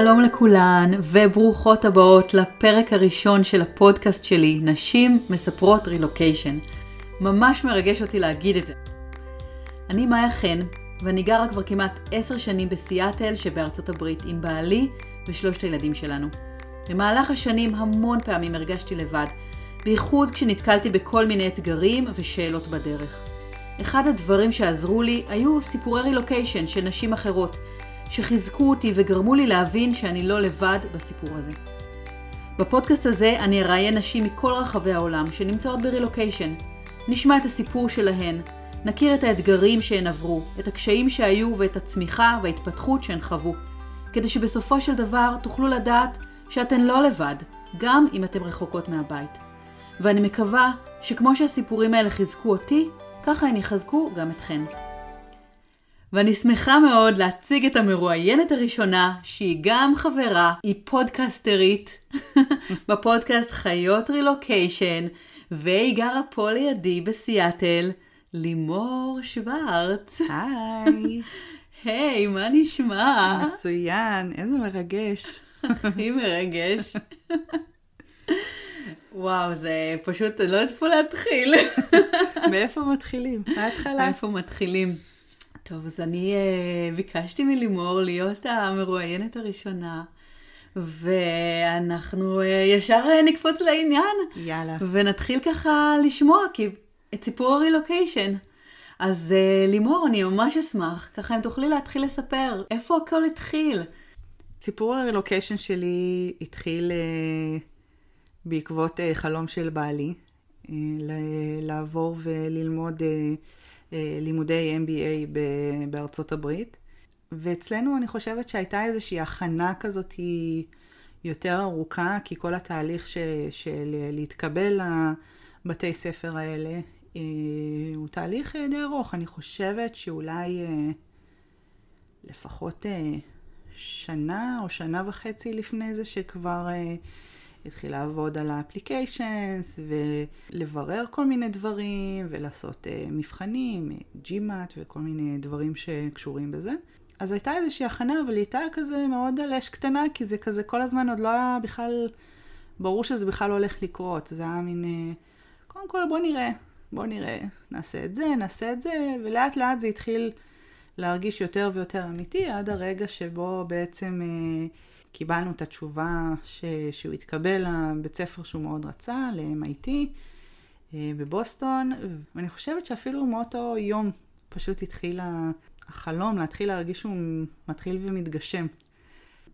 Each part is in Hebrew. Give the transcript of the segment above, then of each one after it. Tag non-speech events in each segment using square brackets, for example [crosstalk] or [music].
שלום לכולן, וברוכות הבאות לפרק הראשון של הפודקאסט שלי, נשים מספרות רילוקיישן. ממש מרגש אותי להגיד את זה. אני מאיה חן, ואני גרה כבר כמעט עשר שנים בסיאטל שבארצות הברית עם בעלי ושלושת הילדים שלנו. במהלך השנים המון פעמים הרגשתי לבד, בייחוד כשנתקלתי בכל מיני אתגרים ושאלות בדרך. אחד הדברים שעזרו לי היו סיפורי רילוקיישן של נשים אחרות, שחיזקו אותי וגרמו לי להבין שאני לא לבד בסיפור הזה. בפודקאסט הזה אני אראיין נשים מכל רחבי העולם שנמצאות ברילוקיישן. נשמע את הסיפור שלהן, נכיר את האתגרים שהן עברו, את הקשיים שהיו ואת הצמיחה וההתפתחות שהן חוו, כדי שבסופו של דבר תוכלו לדעת שאתן לא לבד, גם אם אתן רחוקות מהבית. ואני מקווה שכמו שהסיפורים האלה חיזקו אותי, ככה הן יחזקו גם אתכן. ואני שמחה מאוד להציג את המרואיינת הראשונה, שהיא גם חברה, היא פודקסטרית [laughs] בפודקאסט חיות רילוקיישן, והיא גרה פה לידי בסיאטל, לימור שוורץ. היי. [laughs] היי, מה נשמע? מצוין, איזה מרגש. [laughs] הכי מרגש. וואו, זה פשוט, לא יודעת איפה להתחיל. מאיפה מתחילים? מההתחלה. מאיפה מתחילים? טוב, אז אני uh, ביקשתי מלימור להיות המרואיינת הראשונה, ואנחנו uh, ישר uh, נקפוץ לעניין. יאללה. ונתחיל ככה לשמוע, כי את סיפור הרילוקיישן. אז uh, לימור, אני ממש אשמח, ככה אם תוכלי להתחיל לספר, איפה הכל התחיל? סיפור הרילוקיישן שלי התחיל uh, בעקבות uh, חלום של בעלי, uh, לעבור וללמוד... Uh, לימודי MBA בארצות הברית. ואצלנו אני חושבת שהייתה איזושהי הכנה כזאת יותר ארוכה, כי כל התהליך ש, של להתקבל לבתי ספר האלה אה, הוא תהליך די ארוך. אני חושבת שאולי אה, לפחות שנה או שנה וחצי לפני זה שכבר התחיל לעבוד על האפליקיישנס ולברר כל מיני דברים ולעשות uh, מבחנים, GMAT וכל מיני דברים שקשורים בזה. אז הייתה איזושהי הכנה, אבל היא הייתה כזה מאוד על אש קטנה, כי זה כזה כל הזמן עוד לא היה בכלל, ברור שזה בכלל לא הולך לקרות. זה היה מין, uh, קודם כל בוא נראה, בוא נראה, נעשה את זה, נעשה את זה, ולאט לאט זה התחיל להרגיש יותר ויותר אמיתי, עד הרגע שבו בעצם... Uh, קיבלנו את התשובה ש... שהוא התקבל לבית ספר שהוא מאוד רצה, ל-MIT אה, בבוסטון, ואני חושבת שאפילו מאותו יום פשוט התחיל החלום להתחיל להרגיש שהוא מתחיל ומתגשם.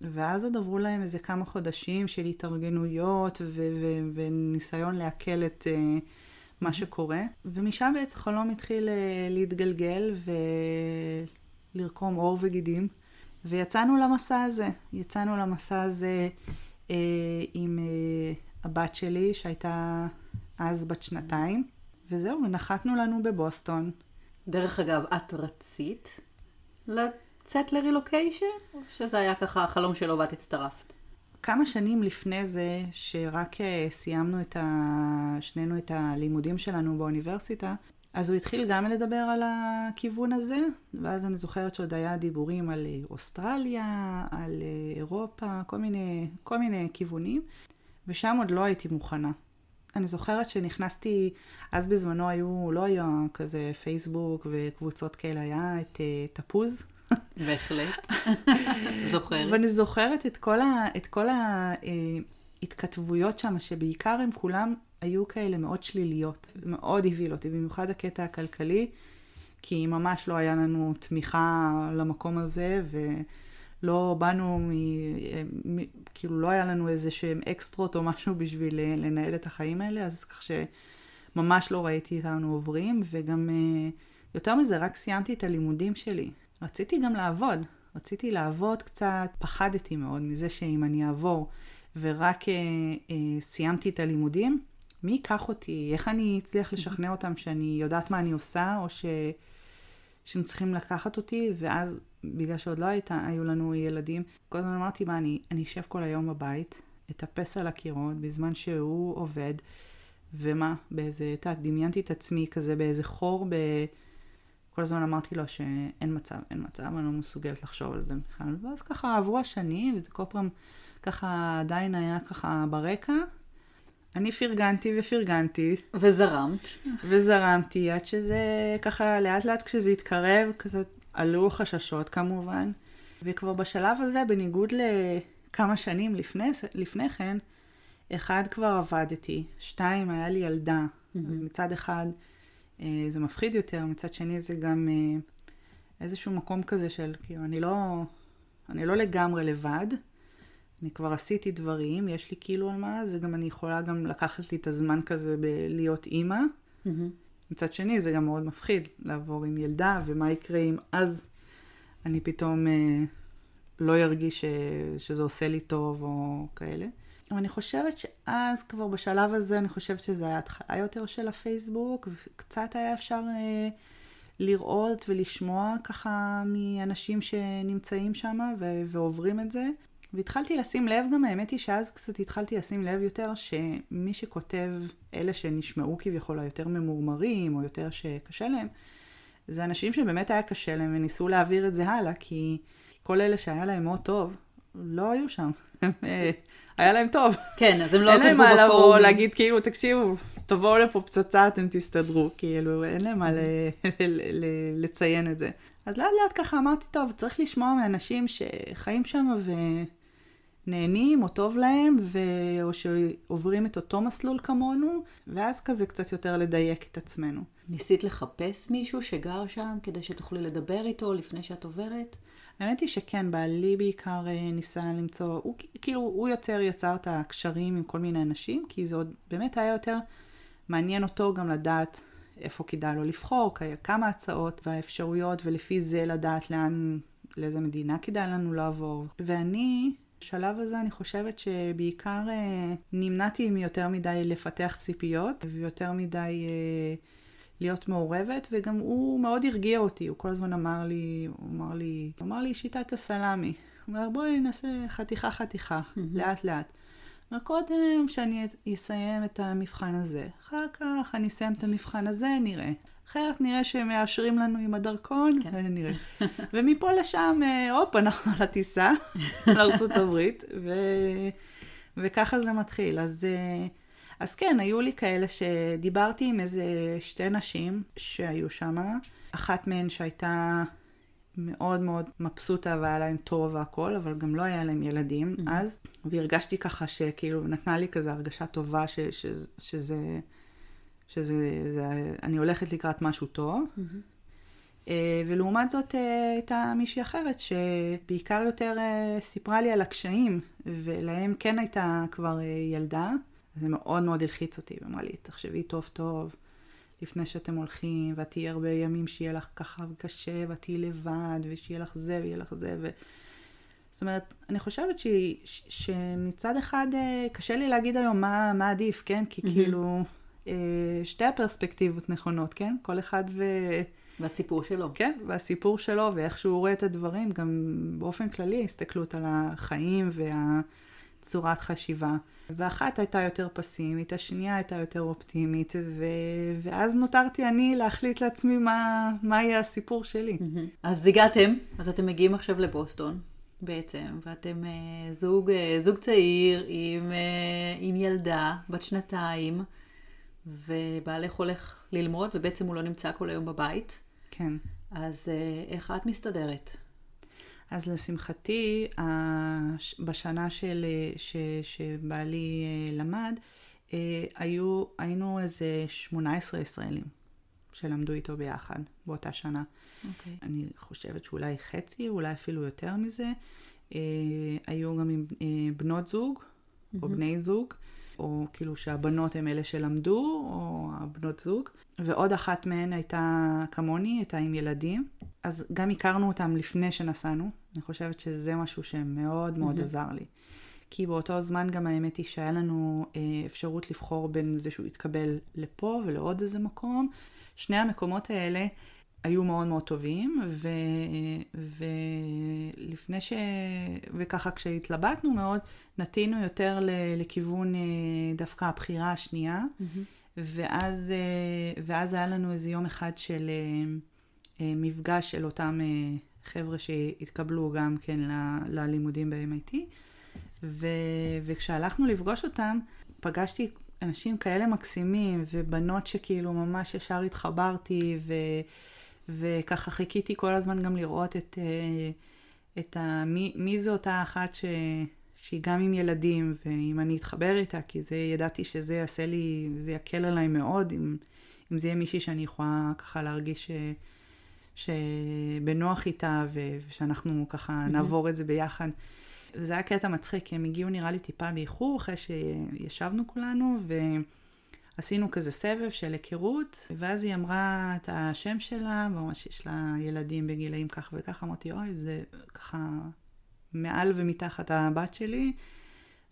ואז עוד עברו להם איזה כמה חודשים של התארגנויות ו- ו- וניסיון לעכל את uh, מה שקורה. ומשם בעצם חלום התחיל uh, להתגלגל ולרקום עור וגידים. ויצאנו למסע הזה. יצאנו למסע הזה אה, עם אה, הבת שלי, שהייתה אז בת שנתיים, וזהו, ונחתנו לנו בבוסטון. דרך אגב, את רצית לצאת לרילוקיישן, או שזה היה ככה החלום שלו ואת הצטרפת? כמה שנים לפני זה, שרק אה, סיימנו את ה... שנינו את הלימודים שלנו באוניברסיטה, אז הוא התחיל גם לדבר על הכיוון הזה, ואז אני זוכרת שעוד היה דיבורים על אוסטרליה, על אירופה, כל מיני, כל מיני כיוונים, ושם עוד לא הייתי מוכנה. אני זוכרת שנכנסתי, אז בזמנו היו, לא היה כזה פייסבוק וקבוצות כאלה, היה את uh, תפוז. בהחלט, [laughs] זוכרת. ואני זוכרת את כל, ה, את כל ההתכתבויות שם, שבעיקר הם כולם היו כאלה מאוד שליליות, מאוד הבהיל אותי, במיוחד הקטע הכלכלי, כי ממש לא היה לנו תמיכה למקום הזה, ולא באנו, מ, מ, כאילו לא היה לנו איזה שהם אקסטרות או משהו בשביל לנהל את החיים האלה, אז כך שממש לא ראיתי אותנו עוברים, וגם אה, יותר מזה, רק סיימתי את הלימודים שלי. רציתי גם לעבוד, רציתי לעבוד קצת, פחדתי מאוד מזה שאם אני אעבור ורק אה, אה, סיימתי את הלימודים, מי ייקח אותי? איך אני אצליח לשכנע אותם שאני יודעת מה אני עושה, או ש... שהם צריכים לקחת אותי, ואז, בגלל שעוד לא הייתה, היו לנו ילדים, כל הזמן אמרתי, מה, אני, אני אשב כל היום בבית, אטפס על הקירות, בזמן שהוא עובד, ומה, באיזה, את יודעת, דמיינתי את עצמי כזה באיזה חור, ב... כל הזמן אמרתי לו שאין מצב, אין מצב, אני לא מסוגלת לחשוב על זה בכלל. ואז ככה עברו השנים, וזה כל פעם ככה עדיין היה ככה ברקע. אני פרגנתי ופרגנתי. וזרמת. וזרמתי, עד שזה ככה לאט לאט כשזה התקרב, כזה עלו חששות כמובן. וכבר בשלב הזה, בניגוד לכמה שנים לפני, לפני כן, אחד כבר עבדתי, שתיים, היה לי ילדה. Mm-hmm. אז מצד אחד אה, זה מפחיד יותר, מצד שני זה גם אה, איזשהו מקום כזה של, כאילו, אני לא, אני לא לגמרי לבד. אני כבר עשיתי דברים, יש לי כאילו על מה, זה גם אני יכולה גם לקחת לי את הזמן כזה בלהיות אימא. Mm-hmm. מצד שני, זה גם מאוד מפחיד לעבור עם ילדה, ומה יקרה אם אז אני פתאום אה, לא ארגיש ש, שזה עושה לי טוב או כאלה. אבל אני חושבת שאז, כבר בשלב הזה, אני חושבת שזה היה התחלה יותר של הפייסבוק, וקצת היה אפשר אה, לראות ולשמוע ככה מאנשים שנמצאים שם ועוברים את זה. והתחלתי לשים לב גם, האמת היא שאז קצת התחלתי לשים לב יותר, שמי שכותב, אלה שנשמעו כביכול היותר ממורמרים, או יותר שקשה להם, זה אנשים שבאמת היה קשה להם וניסו להעביר את זה הלאה, כי כל אלה שהיה להם מאוד טוב, לא היו שם. אה, היה להם טוב. כן, אז הם לא כתבו בפורומים. אין להם מה לבוא, להגיד כאילו, תקשיבו, תבואו לפה פצצה, אתם תסתדרו. כאילו, אין להם מה לציין את זה. אז לאט לאט ככה אמרתי, טוב, צריך לשמוע מאנשים שחיים שם ונהנים או טוב להם, ו... או שעוברים את אותו מסלול כמונו, ואז כזה קצת יותר לדייק את עצמנו. ניסית לחפש מישהו שגר שם כדי שתוכלי לדבר איתו לפני שאת עוברת? האמת היא שכן, בעלי בעיקר אה, ניסה למצוא, הוא כאילו, הוא יוצר, יצר את הקשרים עם כל מיני אנשים, כי זה עוד באמת היה יותר מעניין אותו גם לדעת איפה כדאי לו לבחור, כמה הצעות והאפשרויות, ולפי זה לדעת לאן, לאיזה מדינה כדאי לנו לעבור. ואני, בשלב הזה אני חושבת שבעיקר אה, נמנעתי מיותר מדי לפתח ציפיות, ויותר מדי... אה, להיות מעורבת, וגם הוא מאוד הרגיע אותי, הוא כל הזמן אמר לי, הוא אמר לי, הוא אמר לי שיטת הסלאמי. הוא אומר, בואי נעשה חתיכה חתיכה. לאט לאט. קודם שאני אסיים את המבחן הזה, אחר כך אני אסיים את המבחן הזה, נראה. אחרת נראה שהם מאשרים לנו עם הדרכון, כן. ונראה. [laughs] ומפה לשם, אה, הופ, אנחנו [laughs] על הטיסה לארה"ב, ו... וככה זה מתחיל. אז... אה, אז כן, היו לי כאלה שדיברתי עם איזה שתי נשים שהיו שם, אחת מהן שהייתה מאוד מאוד מבסוטה והיה להם טוב והכל, אבל גם לא היה להם ילדים mm-hmm. אז, והרגשתי ככה שכאילו נתנה לי כזה הרגשה טובה ש, ש, שזה, שזה, זה, אני הולכת לקראת משהו טוב. Mm-hmm. ולעומת זאת אה, הייתה מישהי אחרת שבעיקר יותר אה, סיפרה לי על הקשיים, ולהם כן הייתה כבר ילדה. זה מאוד מאוד הלחיץ אותי, ואמרה לי, תחשבי טוב טוב, לפני שאתם הולכים, ואת תהיי הרבה ימים שיהיה לך ככה קשה, ואת תהיי לבד, ושיהיה לך זה, ויהיה לך זה, ו... זאת אומרת, אני חושבת ש... ש... שמצד אחד קשה לי להגיד היום מה, מה עדיף, כן? כי כאילו, אה, שתי הפרספקטיבות נכונות, כן? כל אחד ו... והסיפור שלו. כן, והסיפור שלו, ואיך שהוא רואה את הדברים, גם באופן כללי, הסתכלות על החיים והצורת חשיבה. ואחת הייתה יותר פסימית, השנייה הייתה יותר אופטימית, ו... ואז נותרתי אני להחליט לעצמי מה, מה יהיה הסיפור שלי. אז הגעתם, אז אתם מגיעים עכשיו לבוסטון. בעצם, ואתם uh, זוג, uh, זוג צעיר עם, עם ילדה בת שנתיים, ובעלך הולך ללמוד, ובעצם הוא לא נמצא כל היום בבית. כן. אז uh, איך את מסתדרת? אז לשמחתי, בשנה של, ש, שבעלי אה, למד, אה, היו, היינו איזה 18 ישראלים שלמדו איתו ביחד באותה שנה. Okay. אוקיי. אני חושבת שאולי חצי, אולי אפילו יותר מזה. אה, היו גם עם בנות זוג, mm-hmm. או בני זוג, או כאילו שהבנות הן אלה שלמדו, או הבנות זוג. ועוד אחת מהן הייתה כמוני, הייתה עם ילדים. אז גם הכרנו אותם לפני שנסענו. אני חושבת שזה משהו שמאוד מאוד mm-hmm. עזר לי. כי באותו זמן גם האמת היא שהיה לנו אה, אפשרות לבחור בין זה שהוא יתקבל לפה ולעוד איזה מקום. שני המקומות האלה היו מאוד מאוד טובים, ו, ולפני ש... וככה כשהתלבטנו מאוד, נטינו יותר לכיוון אה, דווקא הבחירה השנייה, mm-hmm. ואז, אה, ואז היה לנו איזה יום אחד של... אה, מפגש של אותם חבר'ה שהתקבלו גם כן ל, ללימודים ב-MIT, ו, וכשהלכנו לפגוש אותם, פגשתי אנשים כאלה מקסימים, ובנות שכאילו ממש ישר התחברתי, ו, וככה חיכיתי כל הזמן גם לראות את, אה, את ה, מי, מי זו אותה אחת ש... שהיא גם עם ילדים, ואם אני אתחבר איתה, כי זה, ידעתי שזה יעשה לי, זה יקל עליי מאוד, אם, אם זה יהיה מישהי שאני יכולה ככה להרגיש ש, שבנוח איתה, ושאנחנו ככה. נעבור את זה ביחד. זה היה קטע מצחיק, כי הם הגיעו נראה לי טיפה באיחור, אחרי שישבנו כולנו, ועשינו כזה סבב של היכרות, ואז היא אמרה את השם שלה, ממש יש לה ילדים בגילאים כך וכך, אמרתי, אוי, זה ככה מעל ומתחת הבת שלי.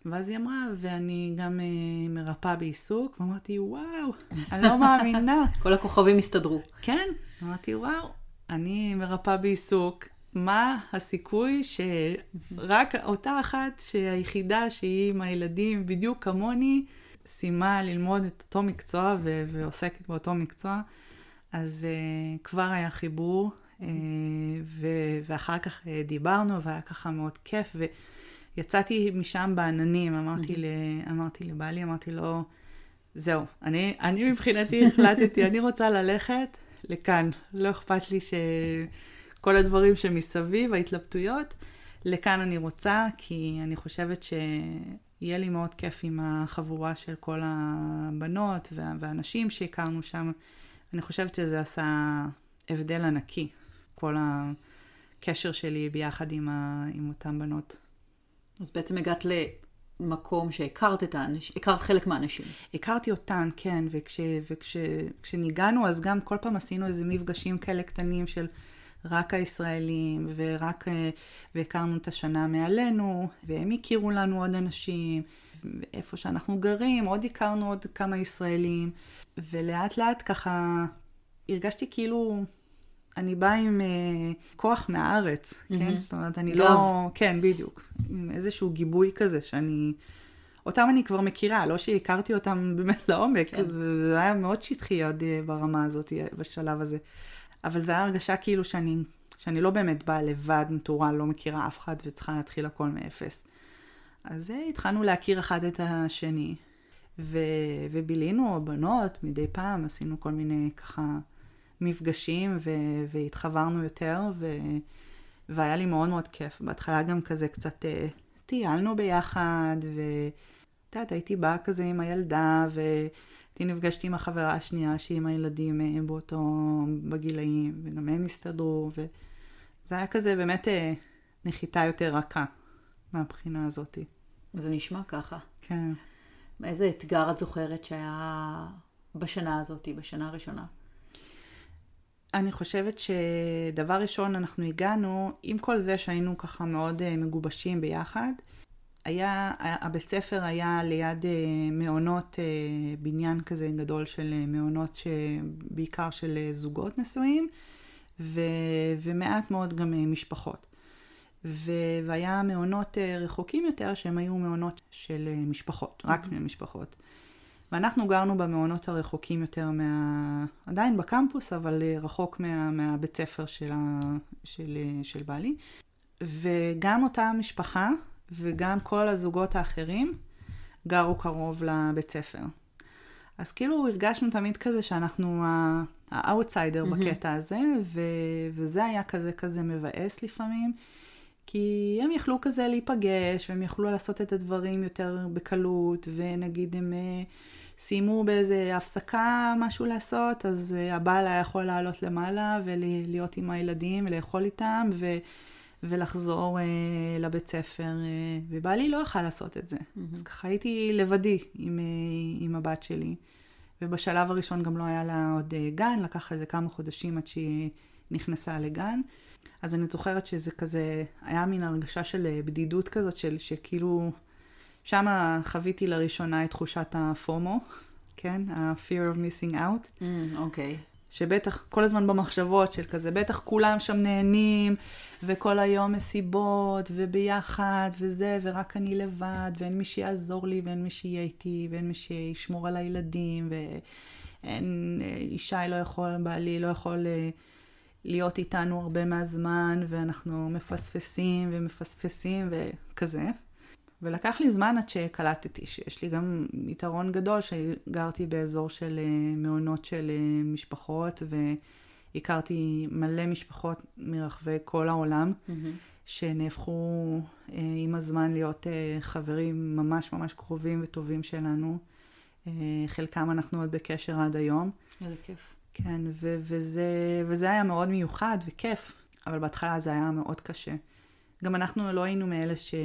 ואז היא אמרה, ואני גם uh, מרפאה בעיסוק, ואמרתי, וואו, אני לא מאמינה. [laughs] כל הכוכבים הסתדרו. כן, אמרתי, וואו, אני מרפאה בעיסוק, מה הסיכוי שרק אותה אחת שהיחידה שהיא עם הילדים בדיוק כמוני, סיימה ללמוד את אותו מקצוע ו- ועוסקת באותו מקצוע, אז uh, כבר היה חיבור, uh, ו- ואחר כך uh, דיברנו, והיה ככה מאוד כיף, ויצאתי משם בעננים, אמרתי, ל- אמרתי לבעלי, אמרתי לו, זהו, אני, אני מבחינתי החלטתי, אני רוצה ללכת לכאן, לא אכפת לי ש... כל הדברים שמסביב, ההתלבטויות. לכאן אני רוצה, כי אני חושבת שיהיה לי מאוד כיף עם החבורה של כל הבנות והאנשים שהכרנו שם. אני חושבת שזה עשה הבדל ענקי, כל הקשר שלי ביחד עם, ה... עם אותן בנות. אז בעצם הגעת למקום שהכרת את האנשים, הכרת חלק מהאנשים. הכרתי אותן, כן, וכשניגענו, וכש... אז גם כל פעם עשינו איזה מפגשים כאלה קטנים של... רק הישראלים, ורק, אה, והכרנו את השנה מעלינו, והם הכירו לנו עוד אנשים, ואיפה שאנחנו גרים, עוד הכרנו עוד כמה ישראלים, ולאט לאט ככה הרגשתי כאילו אני באה עם uh, כוח מהארץ, mm-hmm. כן? זאת אומרת, אני לא... לא... כן, בדיוק. עם איזשהו גיבוי כזה שאני... אותם אני כבר מכירה, לא שהכרתי אותם [laughs] באמת לעומק, כן. זה היה מאוד שטחי עוד uh, ברמה הזאת, בשלב הזה. אבל זו הייתה הרגשה כאילו שאני, שאני לא באמת באה לבד, נטורה, לא מכירה אף אחד וצריכה להתחיל הכל מאפס. אז אה, התחלנו להכיר אחד את השני, ו, ובילינו בנות מדי פעם, עשינו כל מיני ככה מפגשים, ו, והתחברנו יותר, ו, והיה לי מאוד מאוד כיף. בהתחלה גם כזה קצת אה, טיילנו ביחד, ואת יודעת, הייתי באה כזה עם הילדה, ו... אותי נפגשתי עם החברה השנייה שהיא עם הילדים הם באותו, בגילאים, וגם הם הסתדרו, וזה היה כזה באמת אה, נחיתה יותר רכה מהבחינה הזאת. זה נשמע ככה. כן. איזה אתגר את זוכרת שהיה בשנה הזאת, בשנה הראשונה? אני חושבת שדבר ראשון, אנחנו הגענו, עם כל זה שהיינו ככה מאוד אה, מגובשים ביחד, היה, הבית ספר היה ליד אה, מעונות, אה, בניין כזה גדול של אה, מעונות בעיקר של זוגות נשואים, ו, ומעט מאוד גם משפחות. ו, והיה מעונות רחוקים יותר שהם היו מעונות של משפחות, רק mm-hmm. משפחות. ואנחנו גרנו במעונות הרחוקים יותר מה... עדיין בקמפוס, אבל רחוק מה, מהבית ספר של, ה... של, של בעלי. וגם אותה משפחה, וגם כל הזוגות האחרים גרו קרוב לבית ספר. אז כאילו הרגשנו תמיד כזה שאנחנו ה outsider mm-hmm. בקטע הזה, ו- וזה היה כזה כזה מבאס לפעמים, כי הם יכלו כזה להיפגש, והם יכלו לעשות את הדברים יותר בקלות, ונגיד הם uh, סיימו באיזה הפסקה משהו לעשות, אז uh, הבעל היה יכול לעלות למעלה ולהיות עם הילדים ולאכול איתם, ו... ולחזור אה, לבית ספר, אה, ובעלי לא יכל לעשות את זה. Mm-hmm. אז ככה הייתי לבדי עם, אה, עם הבת שלי, ובשלב הראשון גם לא היה לה עוד אה, גן, לקח איזה כמה חודשים עד שהיא נכנסה לגן. אז אני זוכרת שזה כזה, היה מין הרגשה של אה, בדידות כזאת, של שכאילו, שם חוויתי לראשונה את תחושת הפומו, כן? ה-fear of missing out. Mm, אוקיי. Mm, okay. שבטח כל הזמן במחשבות של כזה, בטח כולם שם נהנים, וכל היום מסיבות, וביחד, וזה, ורק אני לבד, ואין מי שיעזור לי, ואין מי שיהיה איתי, ואין מי שישמור על הילדים, ואין, ישי לא יכול, בעלי לא יכול אה, להיות איתנו הרבה מהזמן, ואנחנו מפספסים ומפספסים וכזה. ולקח לי זמן עד שקלטתי שיש לי גם יתרון גדול, שגרתי באזור של אה, מעונות של אה, משפחות, והכרתי מלא משפחות מרחבי כל העולם, mm-hmm. שנהפכו אה, עם הזמן להיות חברים ממש ממש קרובים וטובים שלנו. חלקם אנחנו עוד בקשר עד היום. איזה כיף. כן, ו- וזה, וזה היה מאוד מיוחד וכיף, אבל בהתחלה זה היה מאוד קשה. גם אנחנו לא היינו מאלה ש...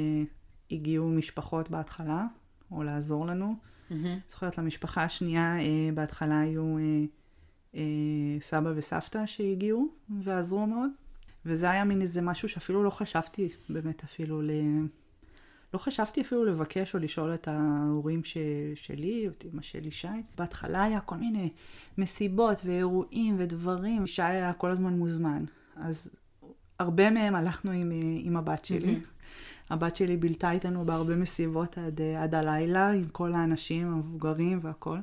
הגיעו משפחות בהתחלה, או לעזור לנו. Mm-hmm. זוכרת, למשפחה השנייה אה, בהתחלה היו אה, אה, סבא וסבתא שהגיעו ועזרו מאוד. וזה היה מין איזה משהו שאפילו לא חשבתי באמת אפילו ל... לא חשבתי אפילו לבקש או לשאול את ההורים ש... שלי, או את אמא שלי שי. בהתחלה היה כל מיני מסיבות ואירועים ודברים. שי היה כל הזמן מוזמן. אז הרבה מהם הלכנו עם, אה, עם הבת שלי. Mm-hmm. הבת שלי בילתה איתנו בהרבה מסיבות עד, אה, עד הלילה, עם כל האנשים המבוגרים והכל.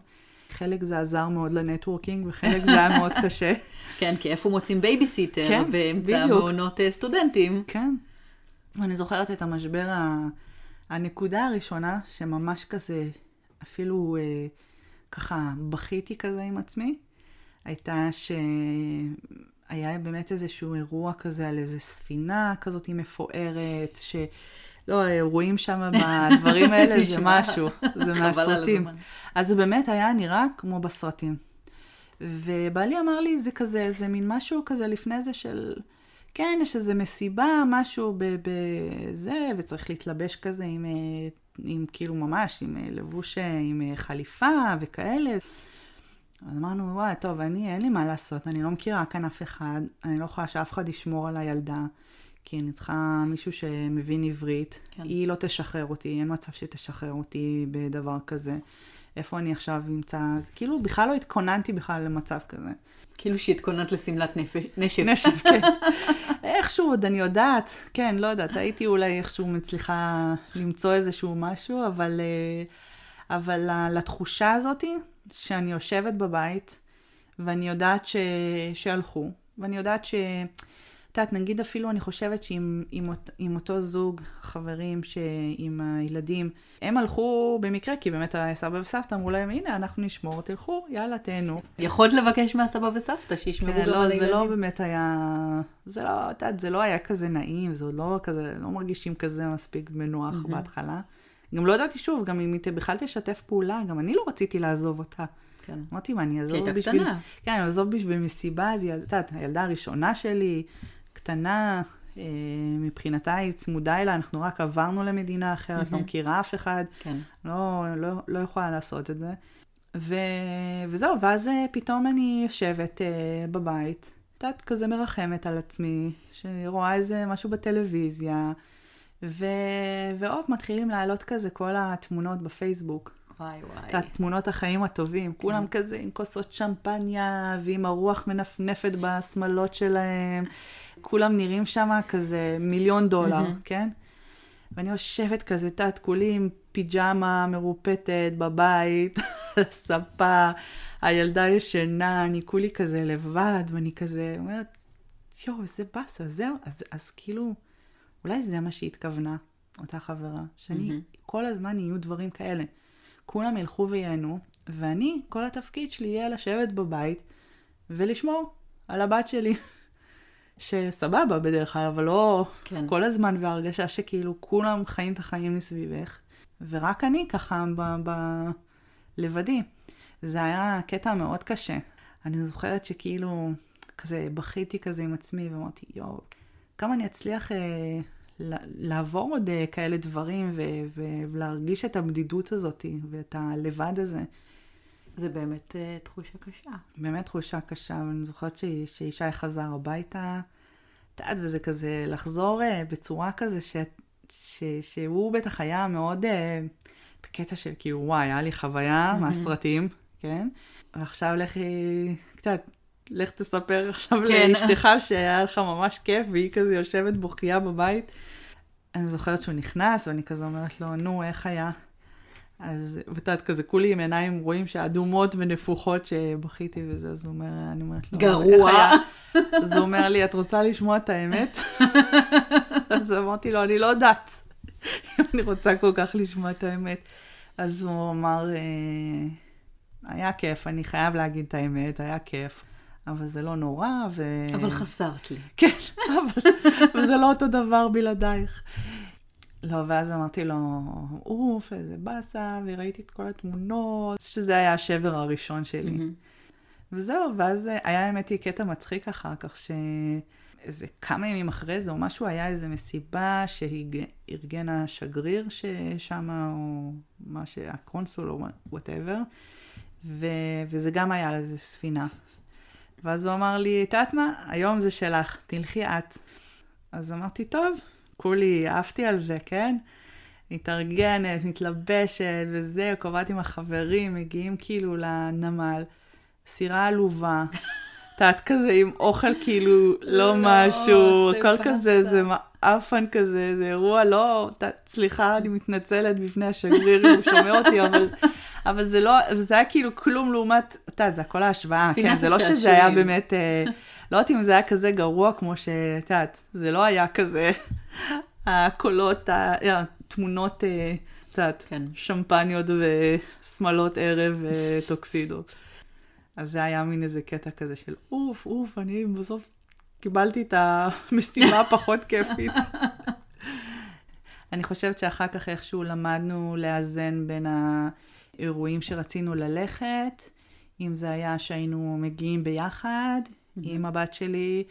חלק זה עזר מאוד ל networking, וחלק זה היה מאוד קשה. [laughs] כן, כי איפה מוצאים בייביסיטר כן, באמצע מעונות אה, סטודנטים. כן. ואני זוכרת את המשבר, ה... הנקודה הראשונה, שממש כזה, אפילו אה, ככה בכיתי כזה עם עצמי, הייתה ש... היה באמת איזשהו אירוע כזה על איזה ספינה כזאת מפוארת, ש... לא, האירועים שם [laughs] בדברים האלה זה משהו, זה מהסרטים. אז זה באמת היה נראה כמו בסרטים. ובעלי אמר לי, זה כזה, זה מין משהו כזה לפני זה של, כן, יש איזה מסיבה, משהו בזה, וצריך להתלבש כזה עם, אה, עם כאילו ממש, עם אה, לבוש, אה, עם חליפה וכאלה. אז אמרנו, וואי, טוב, אני, אין לי מה לעשות, אני לא מכירה כאן אף אחד, אני לא יכולה שאף אחד ישמור על הילדה, כי אני צריכה מישהו שמבין עברית. כן. היא לא תשחרר אותי, אין מצב שתשחרר אותי בדבר כזה. איפה אני עכשיו אמצא, כאילו בכלל לא התכוננתי בכלל למצב כזה. כאילו שהתכוננת לשמלת נשף. נשף, כן. [laughs] איכשהו עוד אני יודעת, כן, לא יודעת, הייתי אולי איכשהו מצליחה למצוא איזשהו משהו, אבל, אה, אבל לתחושה הזאתי, שאני יושבת בבית, ואני יודעת ש... שהלכו, ואני יודעת ש... את יודעת, נגיד אפילו אני חושבת שעם עם, עם אותו זוג חברים עם הילדים, הם הלכו במקרה, כי באמת הסבא וסבתא אמרו להם, הנה, אנחנו נשמור, תלכו, יאללה, תהנו. יכולת לבקש מהסבא וסבתא שישמרו כן, גם לא, על הילדים. זה לא באמת היה, זה לא, את יודעת, זה לא היה כזה נעים, זה עוד לא כזה, לא מרגישים כזה מספיק בנוח mm-hmm. בהתחלה. גם לא ידעתי שוב, גם אם היא בכלל תשתף פעולה, גם אני לא רציתי לעזוב אותה. כן. אמרתי, מה, אני אעזוב בשביל... כי הייתה קטנה. כן, אני אעזוב בשביל מסיבה, אז היא, את יודעת, הילדה הראשונה שלי, קטנה, אה, מבחינתה היא צמודה אליה, אנחנו רק עברנו למדינה אחרת, mm-hmm. לא מכירה אף אחד, כן. לא, לא, לא יכולה לעשות את זה. ו... וזהו, ואז אה, פתאום אני יושבת אה, בבית, את יודעת, כזה מרחמת על עצמי, שרואה איזה משהו בטלוויזיה, ו... ועוד מתחילים לעלות כזה כל התמונות בפייסבוק. וואי וואי. את תמונות החיים הטובים. כן. כולם כזה עם כוסות שמפניה, ועם הרוח מנפנפת בשמלות שלהם. כולם נראים שם כזה מיליון דולר, mm-hmm. כן? ואני יושבת כזה, תת, כולי עם פיג'מה מרופטת בבית, [laughs] ספה, הילדה ישנה, אני כולי כזה לבד, ואני כזה אומרת, יואו, איזה באסה, זהו. אז, אז כאילו, אולי זה מה שהיא התכוונה, אותה חברה, שאני, mm-hmm. כל הזמן יהיו דברים כאלה. כולם ילכו וייהנו, ואני, כל התפקיד שלי יהיה לשבת בבית ולשמור על הבת שלי. [laughs] שסבבה בדרך כלל, אבל לא כן. כל הזמן, והרגשה שכאילו כולם חיים את החיים מסביבך, ורק אני ככה ב- ב- לבדי. זה היה קטע מאוד קשה. אני זוכרת שכאילו, כזה בכיתי כזה עם עצמי, ואמרתי, יואו, כמה אני אצליח אה, לעבור עוד אה, כאלה דברים ו- ולהרגיש את הבדידות הזאת ואת הלבד הזה. זה באמת uh, תחושה קשה. באמת תחושה קשה, ואני זוכרת ש- שישי חזר הביתה, את יודעת, וזה כזה לחזור uh, בצורה כזה ש- ש- שהוא בטח היה מאוד uh, בקטע של כאילו, וואי, היה לי חוויה מהסרטים, כן? ועכשיו לכי, קצת, לך תספר עכשיו כן. לאשתך שהיה לך ממש כיף, והיא כזה יושבת בוכייה בבית. אני זוכרת שהוא נכנס, ואני כזה אומרת לו, נו, איך היה? אז, ואת יודעת, כזה כולי עם עיניים רואים שאדומות ונפוחות שבכיתי וזה, אז הוא אומר, אני אומרת לו, גרוע. איך היה? אז הוא אומר לי, את רוצה לשמוע את האמת? [laughs] אז אמרתי לו, אני לא יודעת אם אני רוצה כל כך לשמוע את האמת. אז הוא אמר, אה, היה כיף, אני חייב להגיד את האמת, היה כיף. אבל זה לא נורא, ו... אבל חסרת לי. [laughs] כן, אבל וזה לא אותו דבר בלעדייך. לא, ואז אמרתי לו, אוף, איזה באסה, וראיתי את כל התמונות, שזה היה השבר הראשון שלי. מהמם. וזהו, ואז היה האמת היא קטע מצחיק אחר כך, שאיזה כמה ימים אחרי זה, או משהו, היה איזה מסיבה שארגן השגריר ששם, או מה ש... הקונסול, או whatever, ו... וזה גם היה על איזה ספינה. ואז הוא אמר לי, את יודעת מה? היום זה שלך, תלכי את. אז אמרתי, טוב, כולי עפתי על זה, כן? מתארגנת, מתלבשת וזה, קובעת עם החברים, מגיעים כאילו לנמל, סירה עלובה, את יודעת כזה עם אוכל כאילו לא לא, משהו, הכל. כזה, זה מעפן כזה, זה אירוע לא, את סליחה, אני מתנצלת בפני השגריר הוא שומע אותי, אבל, אבל זה לא, זה היה כאילו כלום לעומת, את יודעת, זה הכל ההשוואה, כן, זה לא שזה. היה באמת, אה, לא יודעת אם זה היה כזה גרוע כמו שאת יודעת, זה לא היה כזה, הקולות, התמונות, אה, את יודעת, כן. שמפניות ושמלות ערב וטוקסידות. אז זה היה מין איזה קטע כזה של אוף, אוף, אני בסוף קיבלתי את המשימה [laughs] הפחות כיפית. אני חושבת שאחר כך איכשהו למדנו לאזן בין האירועים שרצינו ללכת, אם זה היה שהיינו מגיעים ביחד עם הבת שלי,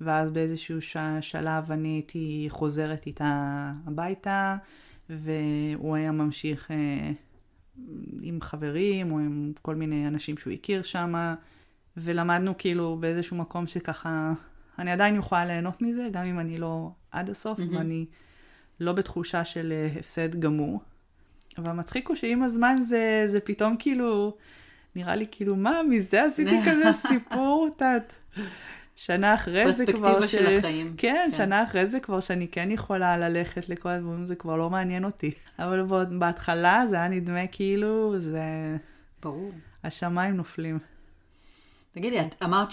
ואז באיזשהו ש... שלב אני הייתי חוזרת איתה הביתה, והוא היה ממשיך אה, עם חברים או עם כל מיני אנשים שהוא הכיר שם, ולמדנו כאילו באיזשהו מקום שככה, אני עדיין יכולה ליהנות מזה, גם אם אני לא עד הסוף, מהמם. ואני לא בתחושה של אה, הפסד גמור. אבל המצחיק הוא שעם הזמן זה, זה פתאום כאילו, נראה לי כאילו, מה, מזה עשיתי [laughs] כזה סיפור, את. שנה אחרי זה כבר... פרספקטיבה של החיים. כן, כן. שנה אחרי זה כבר שאני כן יכולה ללכת לכל הדברים, זה כבר לא מעניין אותי. [laughs] אבל בהתחלה זה היה נדמה כאילו, זה... ברור. השמיים נופלים. תגידי, את אמרת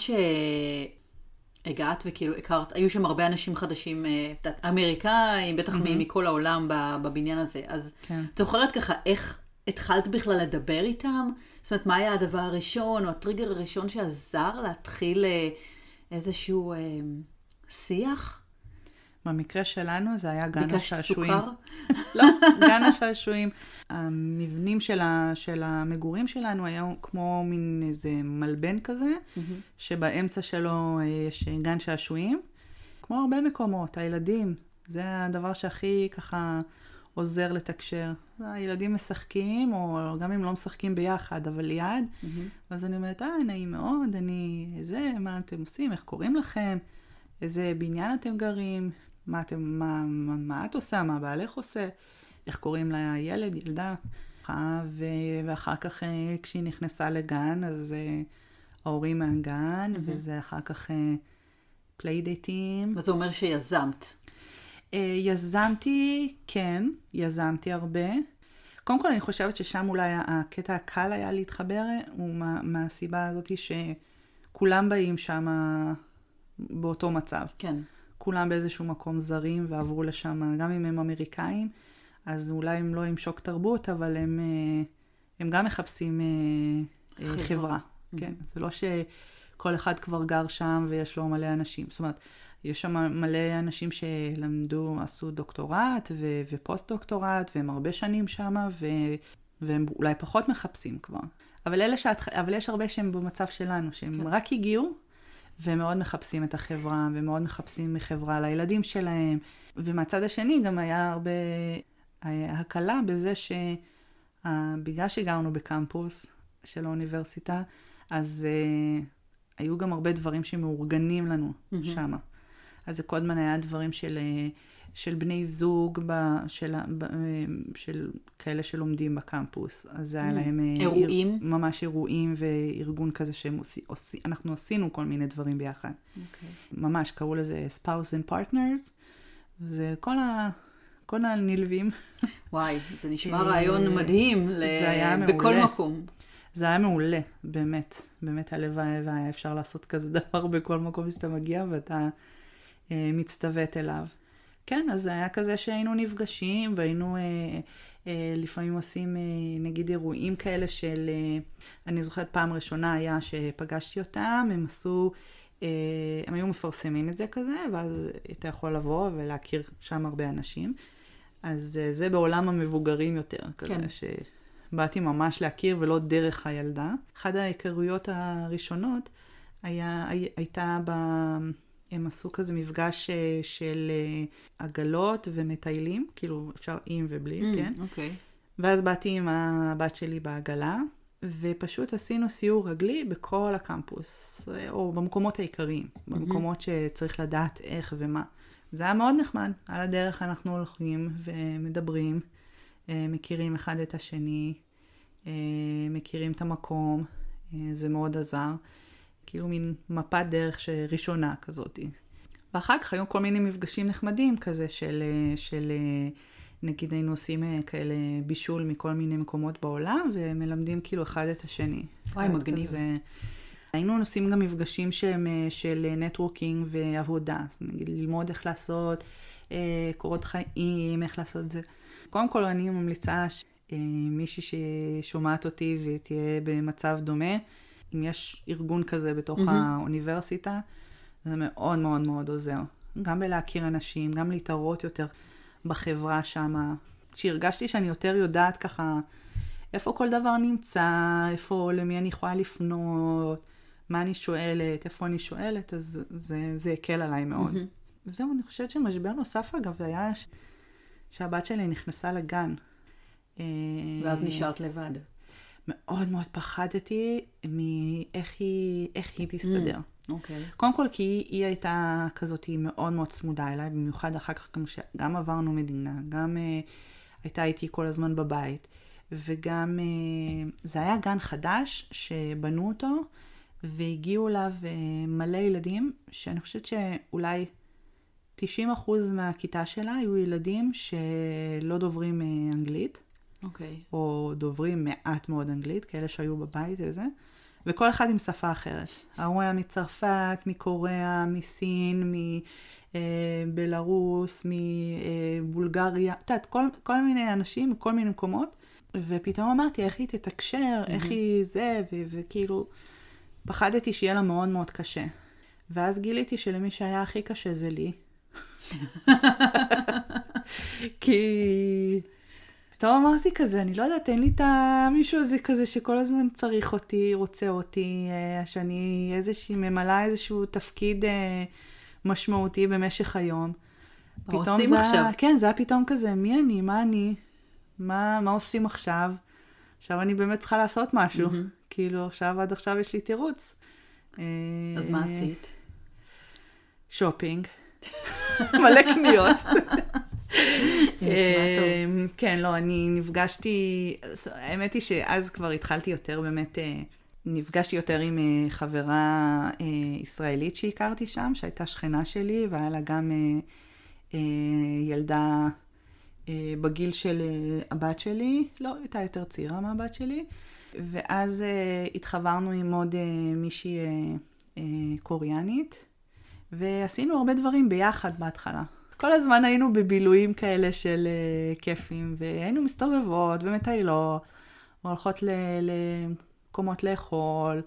שהגעת וכאילו הכרת, היו שם הרבה אנשים חדשים, אה, אמריקאים, בטח mm-hmm. מכל העולם בבניין הזה. אז כן. את זוכרת ככה איך התחלת בכלל לדבר איתם? זאת אומרת, מה היה הדבר הראשון, או הטריגר הראשון שעזר להתחיל אה, איזשהו אה, שיח? במקרה שלנו זה היה גן ביקשת השעשועים. סוכר? לא, גן השעשועים. המבנים של, ה, של המגורים שלנו היו כמו מין איזה מלבן כזה, שבאמצע שלו אה, יש גן שעשועים. כמו הרבה מקומות, הילדים, זה הדבר שהכי ככה עוזר לתקשר. הילדים משחקים, או גם אם לא משחקים ביחד, אבל ליד. ואז אני אומרת, אה, נעים מאוד, אני זה, מה אתם עושים, איך קוראים לכם, איזה בניין אתם גרים, מה, אתם, מה, מה, מה את עושה, מה בעלך עושה, איך קוראים לילד, ילדה. אה, ו, ואחר כך, אה, כשהיא נכנסה לגן, אז אה, ההורים מהגן, וזה אחר כך אה, playdate ים. וזה אומר שיזמת. אה, יזמתי, כן, יזמתי הרבה. קודם כל, אני חושבת ששם אולי הקטע הקל היה להתחבר, הוא מה, מהסיבה הזאת שכולם באים שם באותו מצב. כן. כולם באיזשהו מקום זרים ועברו לשם, גם אם הם אמריקאים, אז אולי הם לא עם שוק תרבות, אבל הם, אה, הם גם מחפשים אה, אה, חברה. חברה. כן, זה לא שכל אחד כבר גר שם ויש לו מלא אנשים. זאת אומרת, יש שם מלא אנשים שלמדו, עשו דוקטורט ו- ופוסט-דוקטורט, והם הרבה שנים שם, ו- והם אולי פחות מחפשים כבר. אבל, אלה שאת, אבל יש הרבה שהם במצב שלנו, שהם כן. רק הגיעו, והם מאוד מחפשים את החברה, ומאוד מחפשים חברה לילדים שלהם. ומהצד השני גם היה הרבה היה הקלה בזה שבגלל שגרנו בקמפוס של האוניברסיטה, אז uh, היו גם הרבה דברים שמאורגנים לנו מהמם. שם. אז זה כל הזמן היה דברים של, אה, של בני זוג, ב, של, ב, אה, של כאלה שלומדים בקמפוס. אז זה היה Mm. להם... אה, אירועים? איר, ממש אירועים וארגון כזה שהם עושים, עושי, אנחנו עשינו כל מיני דברים ביחד. אוקיי. ממש, קראו לזה spouse and partners. זה כל, ה, כל הנלווים. וואי, זה נשמע רעיון מדהים. ל... זה היה מעולה. בכל מקום. זה היה מעולה, באמת. באמת הלוואי והיה אפשר לעשות כזה [laughs] דבר בכל מקום שאתה מגיע ואתה מצטוות אליו. כן, אז זה היה כזה שהיינו נפגשים והיינו אה, אה, לפעמים עושים אה, נגיד אירועים כאלה של, אה, אני זוכרת פעם ראשונה היה שפגשתי אותם, הם עשו, אה, הם היו מפרסמים את זה כזה, ואז אתה יכול לבוא ולהכיר שם הרבה אנשים. אז אה, זה בעולם המבוגרים יותר, כזה, כן. שבאתי ממש להכיר ולא דרך הילדה. אחת ההיכרויות הראשונות היה, הי, הייתה ב... הם עשו כזה מפגש אה, של אה, עגלות ומטיילים, כאילו אפשר עם ובלי, Mm, כן? אוקיי. ואז באתי עם הבת שלי בעגלה, ופשוט עשינו סיור רגלי בכל הקמפוס, או במקומות העיקריים, במקומות שצריך לדעת איך ומה. זה היה מאוד נחמד. על הדרך אנחנו הולכים ומדברים, אה, מכירים אחד את השני, אה, מכירים את המקום, אה, זה מאוד עזר. כאילו מין מפת דרך ראשונה כזאת. ואחר כך היו כל מיני מפגשים נחמדים כזה של, אה, של אה, נגיד היינו עושים אה, כאלה בישול מכל מיני מקומות בעולם ומלמדים כאילו אחד את השני. וואי, מגניב. כזה. היינו עושים גם מפגשים שהם של נטוורקינג ועבודה, אז נגיד ללמוד איך לעשות קורות חיים, איך לעשות את זה. קודם כל אני ממליצה שמישהי ששומעת אותי ותהיה במצב דומה, אם יש ארגון כזה בתוך מהמם. האוניברסיטה, זה מאוד מאוד מאוד עוזר. גם בלהכיר אנשים, גם להתערות יותר בחברה שמה. כשהרגשתי שאני יותר יודעת ככה איפה כל דבר נמצא, איפה, למי אני יכולה לפנות, מה אני שואלת, איפה אני שואלת, אז זה, זה הקל עליי מאוד. מהמם. זהו, אני חושבת שמשבר נוסף אגב היה ש... שהבת שלי נכנסה לגן. אה, ואז נשארת לבד. מאוד מאוד פחדתי מאיך היא, איך היא תסתדר. אוקיי. קודם כל כי היא, הייתה כזאת מאוד מאוד צמודה אליי, במיוחד אחר כך גם שגם עברנו מדינה, גם uh, הייתה איתי כל הזמן בבית, וגם uh, זה היה גן חדש שבנו אותו, והגיעו אליו uh, מלא ילדים, שאני חושבת שאולי 90% מהכיתה שלה היו ילדים שלא דוברים uh, אנגלית. אוקיי. או דוברים מעט מאוד אנגלית, כאלה שהיו בבית וזה, וכל אחד עם שפה אחרת. ההוא היה מצרפת, מקוריאה, מסין, מבלארוס, מבולגריה, את יודעת, כל, כל מיני אנשים מכל מיני מקומות, ופתאום אמרתי, איך היא תתקשר, איך היא זה, ו- וכאילו, פחדתי שיהיה לה מאוד מאוד קשה. ואז גיליתי שלמי שהיה הכי קשה זה לי. [laughs] כי פתאום אמרתי כזה, אני לא יודעת, אין לי את המישהו הזה כזה שכל הזמן צריך אותי, רוצה אותי, אה, שאני איזושהי, ממלאה איזשהו תפקיד אה, משמעותי במשך היום. עושים זה, עכשיו? כן, זה היה פתאום כזה, מי אני, מה אני, מה, מה עושים עכשיו? עכשיו אני באמת צריכה לעשות משהו. מהמם. כאילו, עכשיו, עד עכשיו יש לי תירוץ. אז אה, מה עשית? שופינג. [laughs] מלא קניות. [laughs] [laughs] אמ, כן, לא, אני נפגשתי, האמת היא שאז כבר התחלתי יותר באמת, אה, נפגשתי יותר עם אה, חברה אה, ישראלית שהכרתי שם, שהייתה שכנה שלי, והיה לה גם אה, אה, ילדה אה, בגיל של אה, הבת שלי, לא, הייתה יותר צעירה מהבת שלי, ואז אה, התחברנו עם עוד אה, מישהי אה, אה, קוריאנית, ועשינו הרבה דברים ביחד בהתחלה. כל הזמן היינו בבילויים כאלה של uh, כיפים, והיינו מסתובבות ומטיילות, והולכות ל- למקומות לאכול,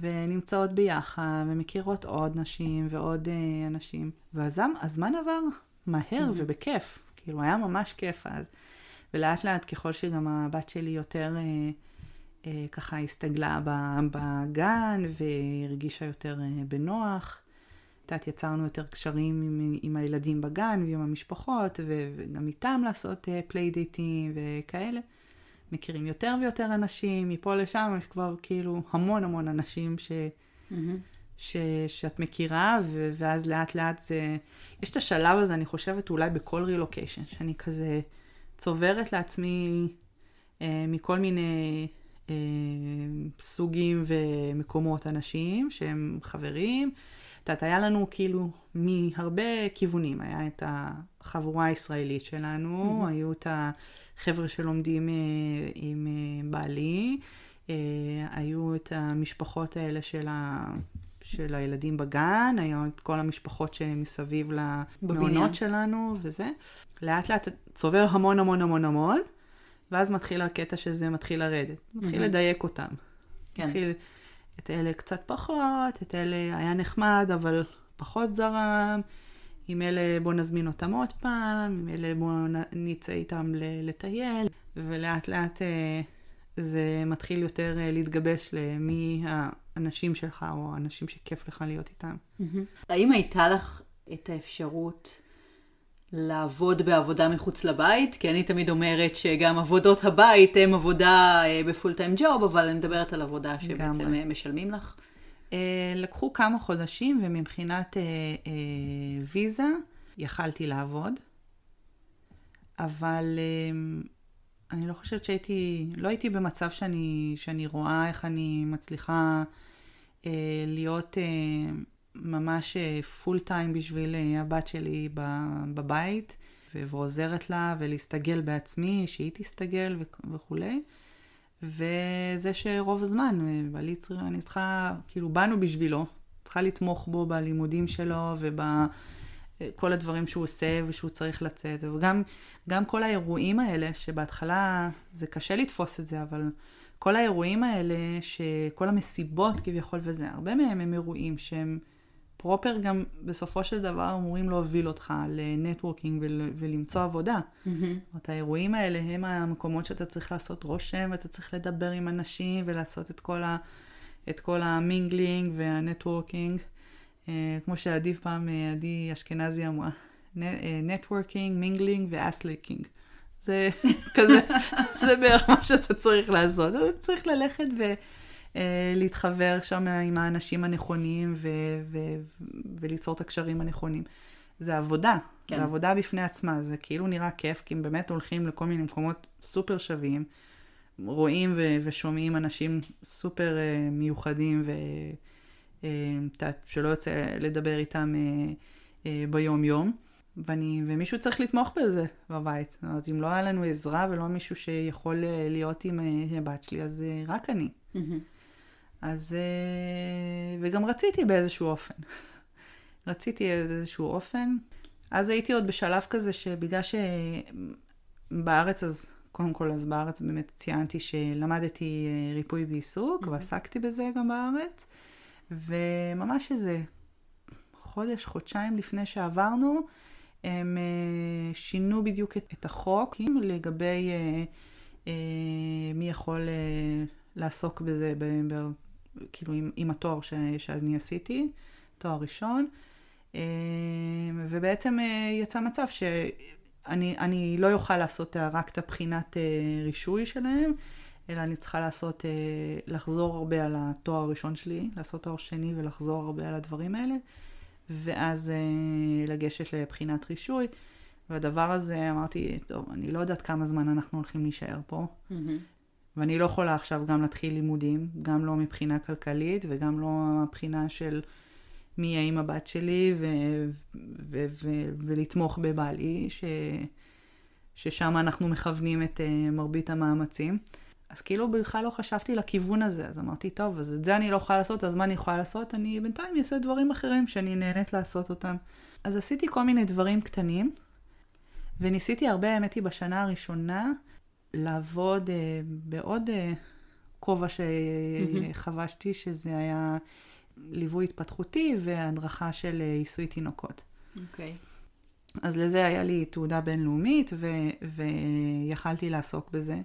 ונמצאות ביחד, ומכירות עוד נשים ועוד uh, אנשים. והזמן הזמן עבר מהר ובכיף, כאילו היה ממש כיף אז. ולאט לאט ככל שגם הבת שלי יותר uh, ככה הסתגלה בגן, והרגישה יותר בנוח. את יודעת, יצרנו יותר קשרים עם, עם הילדים בגן ועם המשפחות, ו- וגם איתם לעשות playdate ים וכאלה. מכירים יותר ויותר אנשים, מפה לשם יש כבר כאילו המון המון אנשים ש, מהמם. ש, שאת מכירה, ו- ואז לאט לאט זה... יש את השלב הזה, אני חושבת, אולי בכל רילוקיישן, שאני כזה צוברת לעצמי אה, מכל מיני אה, סוגים ומקומות אנשים שהם חברים. את יודעת, היה לנו כאילו מהרבה כיוונים. היה את החבורה הישראלית שלנו, mm-hmm. היו את החבר'ה שלומדים אה, עם אה, בעלי, אה, היו את המשפחות האלה של ה... של הילדים בגן, היו את כל המשפחות שמסביב למעונות שלנו וזה. לאט לאט צובר המון המון המון המון, ואז מתחיל הקטע שזה מתחיל לרדת. מתחיל mm-hmm. לדייק אותם. כן. מתחיל את אלה קצת פחות, את אלה היה נחמד, אבל פחות זרם. עם אלה בוא נזמין אותם עוד פעם, עם אלה בוא נצא איתם לטייל, ולאט לאט אה, זה מתחיל יותר אה, להתגבש למי האנשים שלך או האנשים שכיף לך להיות איתם. האם הייתה לך את האפשרות לעבוד בעבודה מחוץ לבית? כי אני תמיד אומרת שגם עבודות הבית הן עבודה אה, בפול טיים ג'וב, אבל אני מדברת על עבודה שבעצם אה, משלמים לך. לקחו כמה חודשים ומבחינת ויזה יכלתי לעבוד, אבל אני לא חושבת שהייתי, לא הייתי במצב שאני, שאני רואה איך אני מצליחה אה, להיות אה, ממש פול אה, טיים בשביל אה, הבת שלי בבית, ועוזרת לה, ולהסתגל בעצמי, שהיא תסתגל וכולי. וזה שרוב הזמן, אה, ואני צריכה, כאילו, באנו בשבילו, צריכה לתמוך בו בלימודים שלו וב... כל הדברים שהוא עושה ושהוא צריך לצאת, וגם גם כל האירועים האלה, שבהתחלה זה קשה לתפוס את זה, אבל כל האירועים האלה, שכל המסיבות כביכול וזה, הרבה מהם הם אירועים שהם פרופר גם בסופו של דבר אמורים להוביל אותך לנטוורקינג ול, ולמצוא עבודה. Mm-hmm. זאת האירועים האלה הם המקומות שאתה צריך לעשות רושם, ואתה צריך לדבר עם אנשים ולעשות את כל, ה, את כל ה mingling וה networking. אה, כמו שעדי פעם, אה, עדי אשכנזי אמרה, networking, mingling ו ass-licking. זה [laughs] כזה, זה בערך מה שאתה צריך לעשות. אתה צריך ללכת ולהתחבר אה, שם עם האנשים הנכונים ו- ו- וליצור את הקשרים הנכונים. זה עבודה, כן. זה עבודה בפני עצמה, זה כאילו נראה כיף, כי הם באמת הולכים לכל מיני מקומות סופר שווים, רואים ו- ושומעים אנשים סופר uh, מיוחדים ו... אה, שלא יוצא לדבר איתם אה, אה, ביום-יום. ואני, ומישהו צריך לתמוך בזה בבית. זאת אומרת, אם לא היה לנו עזרה ולא מישהו שיכול להיות עם הבת שלי, אז רק אני. Mm-hmm. אז, וגם רציתי באיזשהו אופן. רציתי באיזשהו אופן. אז הייתי עוד בשלב כזה שבגלל שבארץ, אז קודם כל, אז בארץ באמת ציינתי שלמדתי ריפוי בעיסוק, mm-hmm. ועסקתי בזה גם בארץ. וממש איזה חודש, חודשיים לפני שעברנו, הם uh, שינו בדיוק את, החוק לגבי מי יכול לעסוק בזה, כאילו עם, עם התואר ש, שאני עשיתי, תואר ראשון, uh, ובעצם uh, יצא מצב שאני לא אוכל לעשות רק את הבחינת uh, רישוי שלהם, אלא אני צריכה לעשות, אה, לחזור הרבה על התואר הראשון שלי, לעשות תואר שני ולחזור הרבה על הדברים האלה, ואז אה, לגשת לבחינת רישוי. והדבר הזה, אמרתי, טוב, אני לא יודעת כמה זמן אנחנו הולכים להישאר פה, mm-hmm. ואני לא יכולה עכשיו גם להתחיל לימודים, גם לא מבחינה כלכלית וגם לא מבחינה של מי יהיה עם הבת שלי ו- ו- ו- ולתמוך בבעלי, ש- ששם אנחנו מכוונים את uh, מרבית המאמצים. אז כאילו בכלל לא חשבתי לכיוון הזה, אז אמרתי, טוב, אז את זה אני לא יכולה לעשות, אז מה אני יכולה לעשות? אני בינתיים אעשה דברים אחרים שאני נהנית לעשות אותם. אז עשיתי כל מיני דברים קטנים, וניסיתי הרבה, האמת היא, בשנה הראשונה, לעבוד אה, בעוד אה, כובע שחבשתי, שזה היה ליווי התפתחותי והדרכה של אה, עיסוי תינוקות. אוקיי. Okay. אז לזה היה לי תעודה בינלאומית, ו- ויכלתי לעסוק בזה.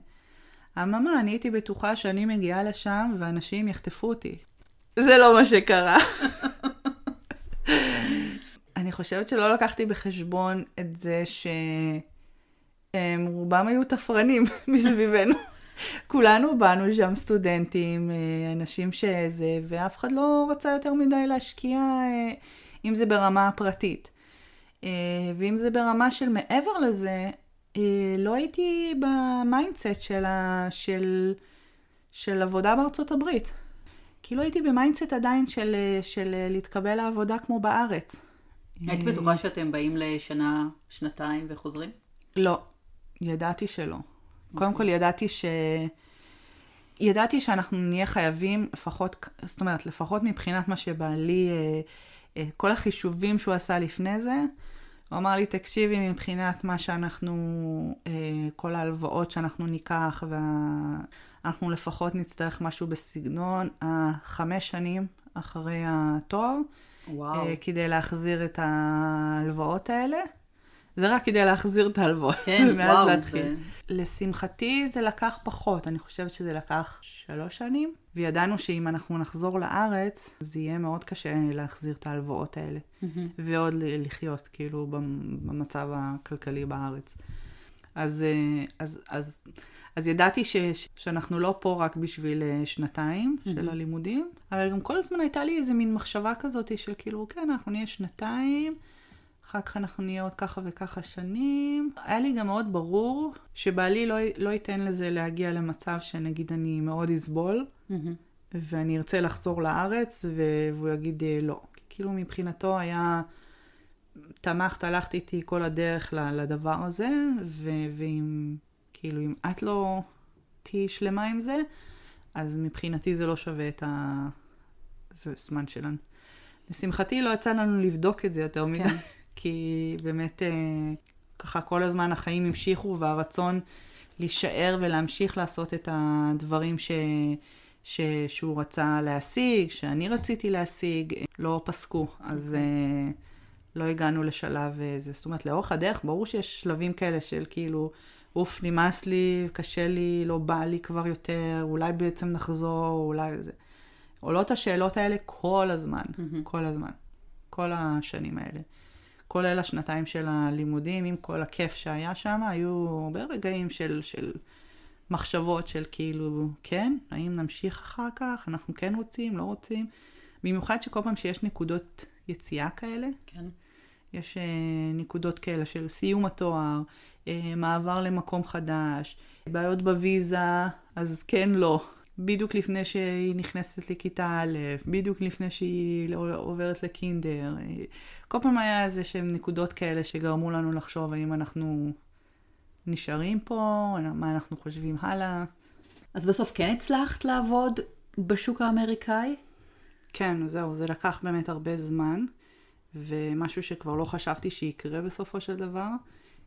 אממה, אני הייתי בטוחה שאני מגיעה לשם ואנשים יחטפו אותי. זה לא מה שקרה. [laughs] אני חושבת שלא לקחתי בחשבון את זה שרובם היו תפרנים [laughs] מסביבנו. כולנו באנו שם סטודנטים, אה, אנשים שזה, ואף אחד לא רצה יותר מדי להשקיע, אה, אם זה ברמה הפרטית. אה, ואם זה ברמה של מעבר לזה, לא הייתי ב mindset של, ה, של, של עבודה בארצות הברית. כאילו הייתי ב mindset עדיין של, של להתקבל לעבודה כמו בארץ. היית בטוחה שאתם באים לשנה, שנתיים וחוזרים? לא, ידעתי שלא. Okay. קודם כל ידעתי ש... ידעתי שאנחנו נהיה חייבים, לפחות, זאת אומרת, לפחות מבחינת מה שבעלי, אה, אה, כל החישובים שהוא עשה לפני זה, הוא אמר לי, תקשיבי, מבחינת מה שאנחנו, אה, כל ההלוואות שאנחנו ניקח, ואנחנו לפחות נצטרך משהו בסגנון החמש שנים אחרי התואר, וואו. כדי להחזיר את ההלוואות האלה. זה רק כדי להחזיר את ההלוואות, כן, [laughs] ומאז וואו. להתחיל. ו- לשמחתי זה לקח פחות, אני חושבת שזה לקח שלוש שנים, וידענו שאם אנחנו נחזור לארץ, זה יהיה מאוד קשה להחזיר את ההלוואות האלה, מהמם. ועוד לחיות, כאילו, במ- במצב הכלכלי בארץ. אז, אה, אז, אז, אז ידעתי ש, שאנחנו לא פה רק בשביל אה, שנתיים של מהמם. הלימודים, אבל גם כל הזמן הייתה לי איזה מין מחשבה כזאת של כאילו, כן, אנחנו נהיה שנתיים, אחר כך אנחנו נהיה עוד ככה וככה שנים. היה לי גם מאוד ברור שבעלי לא, לא ייתן לזה להגיע למצב שנגיד אני מאוד אסבול, מהמם. ואני ארצה לחזור לארץ, והוא יגיד אה, לא. כאילו מבחינתו היה, תמכת, הלכת איתי כל הדרך ל- לדבר הזה, ו- ואם, כאילו, אם את לא תהיי שלמה עם זה, אז מבחינתי זה לא שווה את הזמן שלנו. לשמחתי לא יצא לנו לבדוק את זה יותר מדי, כן. כי באמת אה, ככה כל הזמן החיים המשיכו והרצון להישאר ולהמשיך לעשות את הדברים ש... ש... שהוא רצה להשיג, שאני רציתי להשיג, אה, לא פסקו. אז אה, לא הגענו לשלב אה, זה. זאת אומרת, לאורך הדרך, ברור שיש שלבים כאלה של כאילו, אוף, נמאס לי, קשה לי, לא בא לי כבר יותר, אולי בעצם נחזור, אולי זה. עולות השאלות האלה כל הזמן, מהמם. כל הזמן. כל השנים האלה. כולל השנתיים של הלימודים, עם כל הכיף שהיה שם, היו הרבה רגעים של, של מחשבות של כאילו, כן, האם נמשיך אחר כך, אנחנו כן רוצים, לא רוצים. במיוחד שכל פעם שיש נקודות יציאה כאלה, כן. יש אה, נקודות כאלה של סיום התואר, אה, מעבר למקום חדש, בעיות בוויזה, אז כן, לא. בדיוק לפני שהיא נכנסת לכיתה א', בדיוק לפני שהיא עוברת לקינדר. כל פעם היה איזה שהן נקודות כאלה שגרמו לנו לחשוב האם אנחנו נשארים פה, מה אנחנו חושבים הלאה. אז בסוף כן הצלחת לעבוד בשוק האמריקאי? כן, זהו, זה לקח באמת הרבה זמן, ומשהו שכבר לא חשבתי שיקרה בסופו של דבר,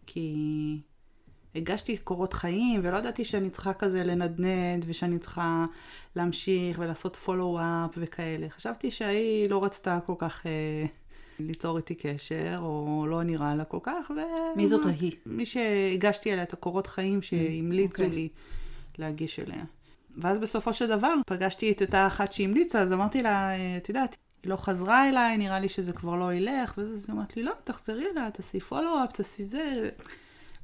כי הגשתי קורות חיים, ולא ידעתי שאני צריכה כזה לנדנד, ושאני צריכה להמשיך ולעשות פולו-אפ וכאלה. חשבתי שהיא לא רצתה כל כך אה, ליצור איתי קשר, או לא נראה לה כל כך, ו... מי זאת ההיא? מי שהגשתי אליה את הקורות חיים שהמליצו אוקיי. לי להגיש אליה. ואז בסופו של דבר פגשתי את אותה אחת שהמליצה, אז אמרתי לה, "אה, את יודעת, היא לא חזרה אליי, נראה לי שזה כבר לא ילך, וזה, אז היא אמרת לי, לא, תחזרי אליה, תעשי פולו-אפ, תעשי זה.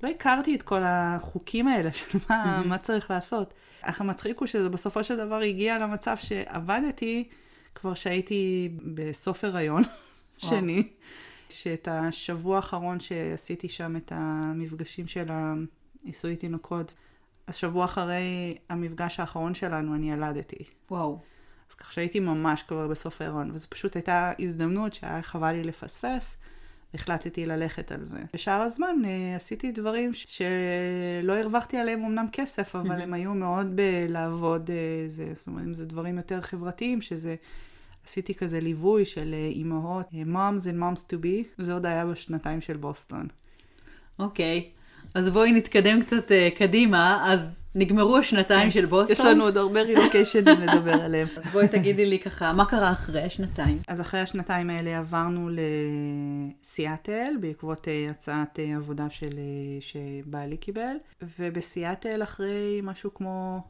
לא הכרתי את כל החוקים האלה של מה, מה צריך לעשות. אך המצחיק הוא שזה בסופו של דבר הגיע למצב שעבדתי כבר שהייתי בסוף הריון שני, שאת השבוע האחרון שעשיתי שם את המפגשים של הניסוי תינוקות, אז שבוע אחרי המפגש האחרון שלנו אני ילדתי. וואו. אז כך שהייתי ממש כבר בסוף ההיריון, וזו פשוט הייתה הזדמנות שהיה חבל לי לפספס, והחלטתי ללכת על זה. בשאר הזמן אה, עשיתי דברים ש- שלא הרווחתי עליהם אמנם כסף, אבל. הם היו מאוד בלעבוד, אה, זה, זאת אומרת, זה דברים יותר חברתיים, שזה... עשיתי כזה ליווי של אה, אימהות, אה, moms and moms to be, זה עוד היה בשנתיים של בוסטון. אוקיי. אז בואי נתקדם קצת uh, קדימה. אז נגמרו השנתיים של בוסטון. יש לנו עוד הרבה רילוקיישנים לדבר עליהם. [laughs] אז בואי תגידי לי ככה, מה קרה אחרי השנתיים? אז אחרי השנתיים האלה עברנו לסיאטל, בעקבות uh, הצעת uh, עבודה של, uh, שבעלי קיבל, ובסיאטל אחרי משהו כמו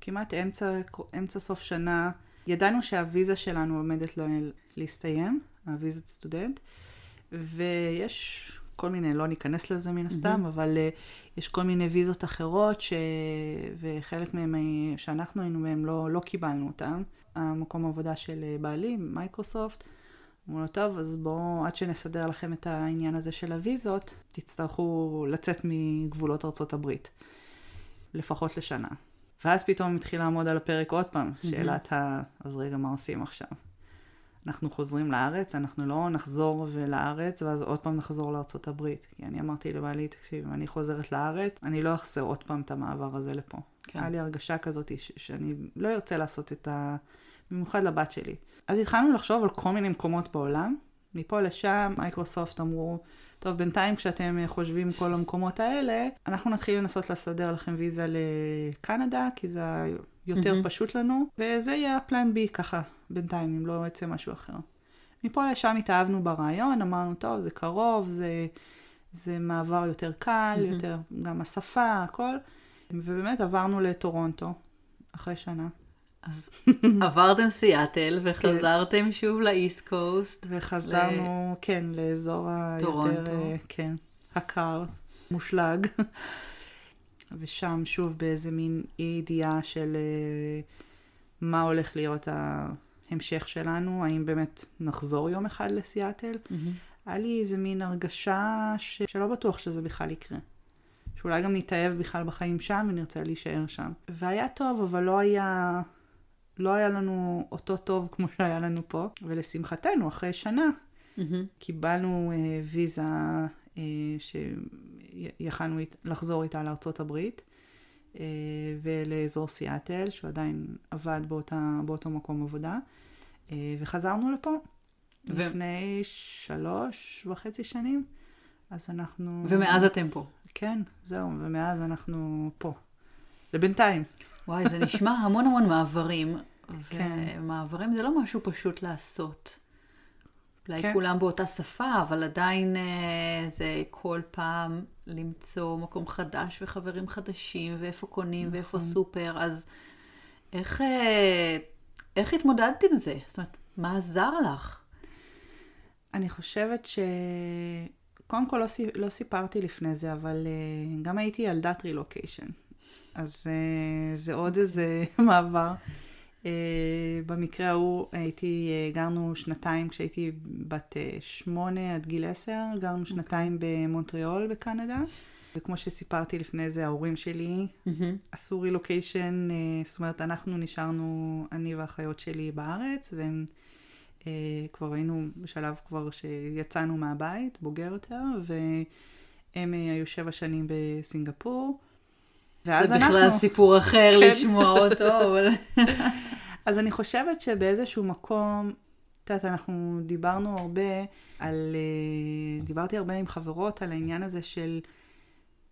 כמעט אמצע, אמצע סוף שנה, ידענו שהוויזה שלנו עומדת לה, להסתיים, הוויזת סטודנט, ויש כל מיני, לא ניכנס לזה מן הסתם, Mhm. אבל uh, יש כל מיני ויזות אחרות, ש... וחלק מהם אה, שאנחנו היינו מהם לא, לא קיבלנו אותם. המקום עבודה של אה, בעלי, מייקרוסופט, אמרו לו, טוב, אז בואו, עד שנסדר לכם את העניין הזה של הוויזות, תצטרכו לצאת מגבולות ארצות הברית, לפחות לשנה. ואז פתאום התחיל לעמוד על הפרק עוד פעם, שאלת ה... אז רגע, מה עושים עכשיו? אנחנו חוזרים לארץ, אנחנו לא נחזור לארץ, ואז עוד פעם נחזור לארצות הברית. כי אני אמרתי לבעלי, תקשיב, אם אני חוזרת לארץ, אני לא אחזר עוד פעם את המעבר הזה לפה. כן. היה לי הרגשה כזאת ש- שאני לא ארצה לעשות את ה... במיוחד לבת שלי. אז התחלנו לחשוב על כל מיני מקומות בעולם. מפה לשם, מייקרוסופט אמרו, טוב, בינתיים כשאתם חושבים כל המקומות האלה, אנחנו נתחיל לנסות לסדר לכם ויזה לקנדה, כי זה יותר mm-hmm. פשוט לנו, וזה יהיה הפלן בי ככה, בינתיים, אם לא יצא משהו אחר. מפה לשם התאהבנו ברעיון, אמרנו, טוב, זה קרוב, זה, זה מעבר יותר קל, mm-hmm. יותר גם השפה, הכל. ובאמת עברנו לטורונטו, אחרי שנה. אז [laughs] עברתם סיאטל וחזרתם כן. שוב לאיסט קוסט. וחזרנו, ל... כן, לאזור היותר, אה, כן, הקר, מושלג. ושם שוב באיזה מין אי ידיעה של uh, מה הולך להיות ההמשך שלנו, האם באמת נחזור יום אחד לסיאטל. Mm-hmm. היה לי איזה מין הרגשה ש... שלא בטוח שזה בכלל יקרה. שאולי גם נתאהב בכלל בחיים שם ונרצה להישאר שם. והיה טוב, אבל לא היה, לא היה לנו אותו טוב כמו שהיה לנו פה. ולשמחתנו, אחרי שנה, mm-hmm. קיבלנו uh, ויזה uh, שיכלנו לחזור איתה לארצות הברית. uh, ולאזור סיאטל, שהוא עדיין עבד באותה, באותו מקום עבודה, uh, וחזרנו לפה ו... לפני שלוש וחצי שנים, אז אנחנו... ומאז אתם פה. כן, זהו, ומאז אנחנו פה. לבינתיים. וואי, זה נשמע המון המון מעברים. כן. ומעברים זה לא משהו פשוט לעשות. אולי כן. כולם באותה שפה, אבל עדיין אה, זה כל פעם למצוא מקום חדש וחברים חדשים, ואיפה קונים נכון. ואיפה סופר, אז איך, אה, איך התמודדת עם זה? זאת אומרת, מה עזר לך? אני חושבת ש... קודם כל לא, לא סיפרתי לפני זה, אבל uh, גם הייתי ילדת רילוקיישן. אז זה עוד איזה [laughs] מעבר. Uh, במקרה ההוא הייתי, uh, גרנו שנתיים כשהייתי בת uh, שמונה עד גיל עשר, גרנו אוקיי. שנתיים במונטריאול בקנדה. וכמו שסיפרתי לפני זה, ההורים שלי mm-hmm. עשו רילוקיישן, uh, זאת אומרת, אנחנו נשארנו, אני והאחיות שלי בארץ, והם... אה, כבר היינו בשלב כבר שיצאנו מהבית, בוגר יותר, והם אה, היו שבע שנים בסינגפור. ואז אנחנו... זה בכלל סיפור אחר כן. לשמוע אותו, [laughs] אבל... אז אני חושבת שבאיזשהו מקום, את יודעת, אנחנו דיברנו הרבה על... אה, דיברתי הרבה עם חברות על העניין הזה של...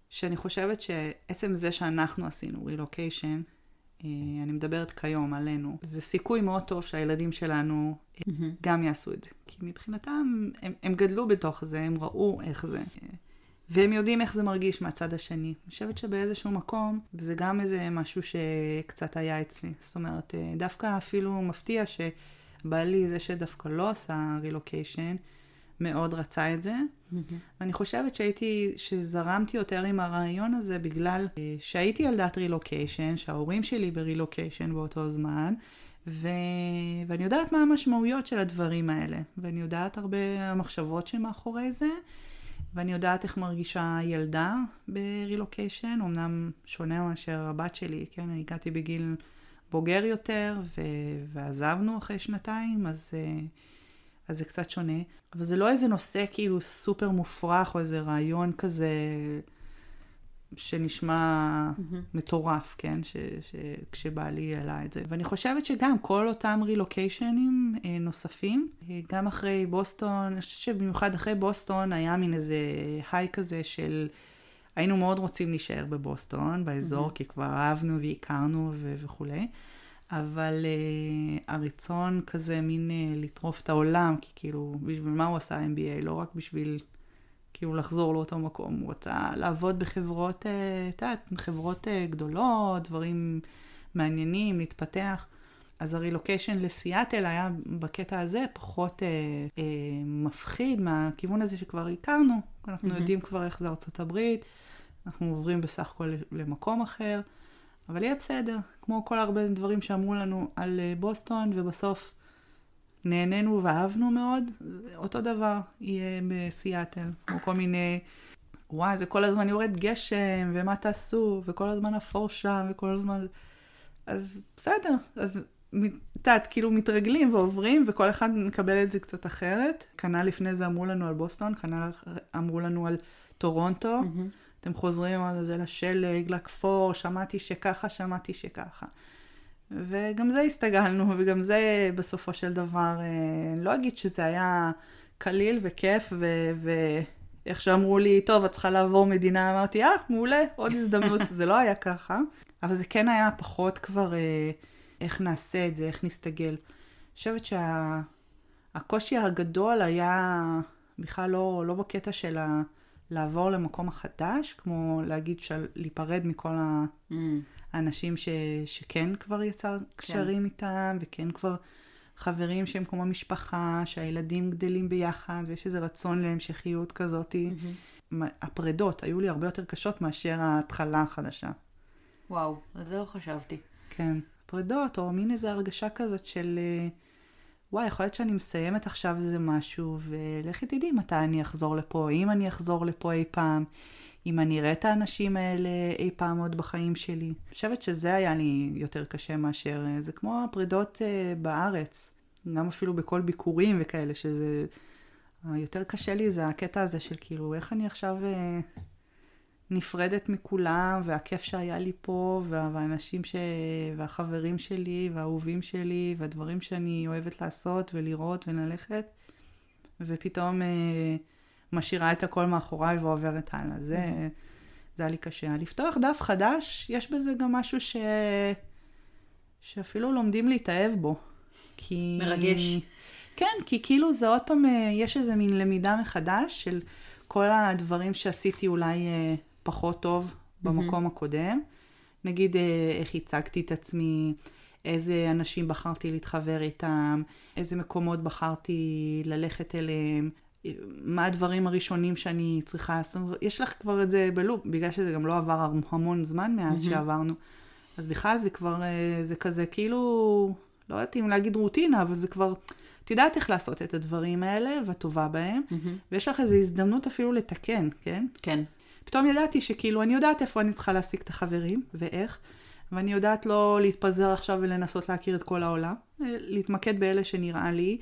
שאני חושבת שעצם זה שאנחנו עשינו רילוקיישן, אה, אני מדברת כיום עלינו, זה סיכוי מאוד טוב שהילדים שלנו mm-hmm. גם יעשו את זה. כי מבחינתם, הם, הם גדלו בתוך זה, הם ראו איך זה. והם יודעים איך זה מרגיש מהצד השני. אני חושבת שבאיזשהו מקום, וזה גם איזה משהו שקצת היה אצלי. זאת אומרת, אה, דווקא אפילו מפתיע שבעלי, זה שדווקא לא עשה רילוקיישן, מאוד רצה את זה. Mm-hmm. ואני חושבת שהייתי, שזרמתי יותר עם הרעיון הזה בגלל אה, שהייתי ילדת רילוקיישן, שההורים שלי ברילוקיישן באותו זמן, ו... ואני יודעת מה המשמעויות של הדברים האלה, ואני יודעת הרבה המחשבות שמאחורי זה, ואני יודעת איך מרגישה ילדה ברילוקיישן, אמנם שונה מאשר הבת שלי, כן, אני הגעתי בגיל בוגר יותר, ו... ועזבנו אחרי שנתיים, אז... Uh, אז זה קצת שונה. אבל זה לא איזה נושא כאילו סופר מופרך, או איזה רעיון כזה שנשמע mm-hmm. מטורף, כן? ש, ש, כשבעלי העלה את זה. ואני חושבת שגם כל אותם רילוקיישנים אה, נוספים, אה, גם אחרי בוסטון, אני חושבת שבמיוחד אחרי בוסטון היה מין איזה היי כזה של... היינו מאוד רוצים להישאר בבוסטון, באזור, mm-hmm. כי כבר אהבנו והכרנו ו- וכולי. אבל uh, הרצון כזה מין uh, לטרוף את העולם, כי כאילו, בשביל מה הוא עשה MBA? לא רק בשביל כאילו לחזור לאותו מקום, הוא רצה לעבוד בחברות, אה, את יודעת, חברות uh, גדולות, דברים מעניינים, להתפתח. אז הרילוקיישן לסיאטל היה בקטע הזה פחות אה, אה, מפחיד מהכיוון הזה שכבר הכרנו. אנחנו mm-hmm. יודעים כבר איך זה ארצות הברית, אנחנו עוברים בסך הכל למקום אחר. אבל יהיה בסדר, כמו כל הרבה דברים שאמרו לנו על אה, בוסטון, ובסוף נהנינו ואהבנו מאוד, אותו דבר יהיה בסיאטל, כמו כל מיני, וואי, זה כל הזמן יורד גשם, ומה תעשו, וכל הזמן אפור שם, וכל הזמן... אז בסדר, אז את יודעת, כאילו מתרגלים ועוברים, וכל אחד מקבל את זה קצת אחרת. כנ"ל לפני זה אמרו לנו על בוסטון, כנ"ל אמרו לנו על טורונטו. Mm-hmm. אתם חוזרים על זה לשלג, לכפור, שמעתי שככה, שמעתי שככה. וגם זה הסתגלנו, וגם זה בסופו של דבר, אה, לא אגיד שזה היה קליל וכיף, ואיך שאמרו לי, טוב, את צריכה לעבור מדינה, אמרתי, אה, מעולה, עוד הזדמנות, [laughs] זה לא היה ככה, אבל זה כן היה פחות כבר... אה, איך נעשה את זה, איך נסתגל. אני חושבת שהקושי שה... הגדול היה בכלל לא, לא בקטע של ה... לעבור למקום החדש, כמו להגיד של... להיפרד מכל mm. האנשים ש... שכן כבר יצר קשרים כן. איתם, וכן כבר חברים שהם כמו משפחה, שהילדים גדלים ביחד, ויש איזה רצון להמשכיות כזאת. Mm-hmm. הפרדות היו לי הרבה יותר קשות מאשר ההתחלה החדשה. וואו, על זה לא חשבתי. כן. פרידות, או מין איזו הרגשה כזאת של, אה, וואי, יכול להיות שאני מסיימת עכשיו איזה משהו, ולכי תדעי מתי אני אחזור לפה, אם אני אחזור לפה אי פעם, אם אני אראה את האנשים האלה אי פעם עוד בחיים שלי. אני חושבת שזה היה לי יותר קשה מאשר, אה, זה כמו הפרידות אה, בארץ, גם אפילו בכל ביקורים וכאלה, שזה... יותר קשה לי זה הקטע הזה של כאילו, איך אני עכשיו נפרדת מכולם, והכיף שהיה לי פה, והאנשים ש... והחברים שלי, והאהובים שלי, והדברים שאני אוהבת לעשות ולראות וללכת, ופתאום אה, משאירה את הכל מאחוריי ועוברת הלאה. זה. זה היה לי קשה. לפתוח דף חדש, יש בזה גם משהו ש... שאפילו לומדים להתאהב בו. כי... מרגש. כן, כי כאילו זה עוד פעם, אה, יש איזה מין למידה מחדש של כל הדברים שעשיתי אולי אה, פחות טוב במקום mm-hmm. הקודם. נגיד אה, איך הצגתי את עצמי, איזה אנשים בחרתי להתחבר איתם, איזה מקומות בחרתי ללכת אליהם, מה הדברים הראשונים שאני צריכה לעשות. יש לך כבר את זה בלופ, בגלל שזה גם לא עבר המון זמן מאז mm-hmm. שעברנו. אז בכלל זה כבר, אה, זה כזה כאילו, לא יודעת אם להגיד רוטינה, אבל זה כבר, את יודעת איך לעשות את הדברים האלה, ואת טובה בהם, mm-hmm. ויש לך איזו הזדמנות אפילו לתקן, כן? כן. פתאום ידעתי שכאילו, אני יודעת איפה אני צריכה להשיג את החברים, ואיך, ואני יודעת לא להתפזר עכשיו ולנסות להכיר את כל העולם, להתמקד באלה שנראה לי,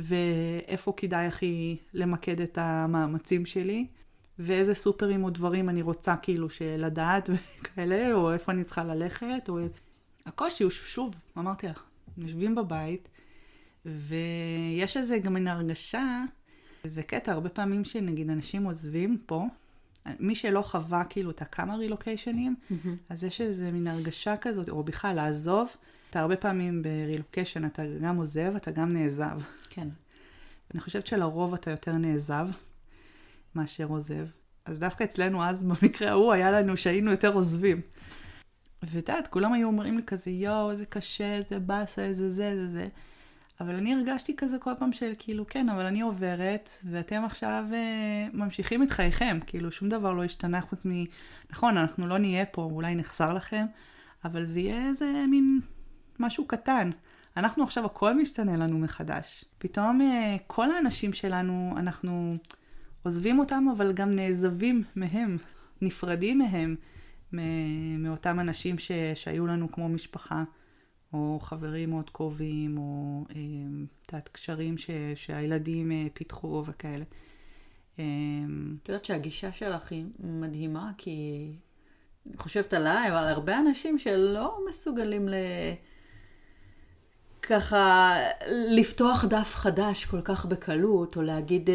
ואיפה כדאי הכי למקד את המאמצים שלי, ואיזה סופרים או דברים אני רוצה כאילו לדעת [laughs] וכאלה, או איפה אני צריכה ללכת, או... הקושי הוא שוב, אמרתי לך, יושבים בבית, ויש איזה גם מין הרגשה, זה קטע, הרבה פעמים שנגיד אנשים עוזבים פה, מי שלא חווה כאילו את הכמה רילוקיישנים, mm-hmm. אז יש איזה מין הרגשה כזאת, או בכלל לעזוב, אתה הרבה פעמים ברילוקיישן, אתה גם עוזב, אתה גם נעזב. כן. אני חושבת שלרוב אתה יותר נעזב מאשר עוזב. אז דווקא אצלנו אז, במקרה ההוא, היה לנו שהיינו יותר עוזבים. ואת יודעת, כולם היו אומרים לי כזה, יואו, איזה קשה, איזה באסה, איזה זה, איזה זה. אבל אני הרגשתי כזה כל פעם של כאילו, כן, אבל אני עוברת, ואתם עכשיו אה, ממשיכים את חייכם, כאילו שום דבר לא השתנה חוץ מ... נכון, אנחנו לא נהיה פה, אולי נחסר לכם, אבל זה יהיה איזה מין משהו קטן. אנחנו עכשיו, הכל משתנה לנו מחדש. פתאום אה, כל האנשים שלנו, אנחנו עוזבים אותם, אבל גם נעזבים מהם, נפרדים מהם, מאותם אנשים ש... שהיו לנו כמו משפחה. או חברים מאוד קרובים, או אה, את יודעת, קשרים ש, שהילדים אה, פיתחו וכאלה. אה, את יודעת שהגישה שלך היא מדהימה, כי אני חושבת עליי, אבל הרבה אנשים שלא מסוגלים ל... ככה לפתוח דף חדש כל כך בקלות, או להגיד,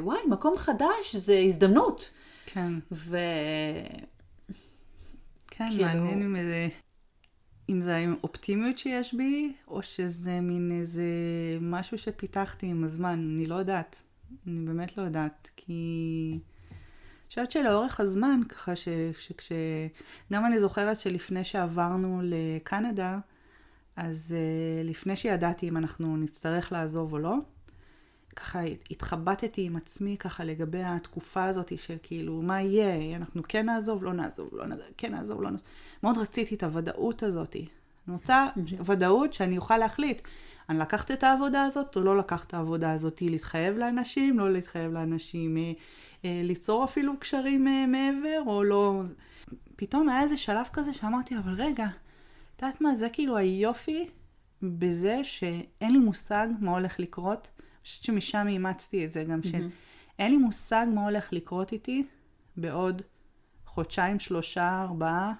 וואי, מקום חדש זה הזדמנות. כן. ו... כן, כאילו... מעניין אם איזה... אם זה האופטימיות שיש בי, או שזה מין איזה משהו שפיתחתי עם הזמן, אני לא יודעת. אני באמת לא יודעת, כי... אני חושבת שלאורך הזמן, ככה. שכש... גם אני זוכרת שלפני שעברנו לקנדה, אז uh, לפני שידעתי אם אנחנו נצטרך לעזוב או לא, ככה התחבטתי עם עצמי ככה לגבי התקופה הזאת של כאילו, מה יהיה? אנחנו כן נעזוב, לא נעזוב, לא נעזוב, כן נעזוב, לא נעזוב. מאוד רציתי את הוודאות הזאת. אני רוצה ודאות שאני אוכל להחליט. אני לקחת את העבודה הזאת או לא לקחת את העבודה הזאת, להתחייב לאנשים, לא להתחייב לאנשים, אה, אה, ליצור אפילו קשרים אה, מעבר או לא. פתאום היה איזה שלב כזה שאמרתי, אבל רגע, את יודעת מה, זה כאילו היופי בזה שאין לי מושג מה הולך לקרות. אני חושבת שמשם אימצתי את זה גם, שאין לי מושג מה הולך לקרות איתי בעוד חודשיים, שלושה, ארבעה,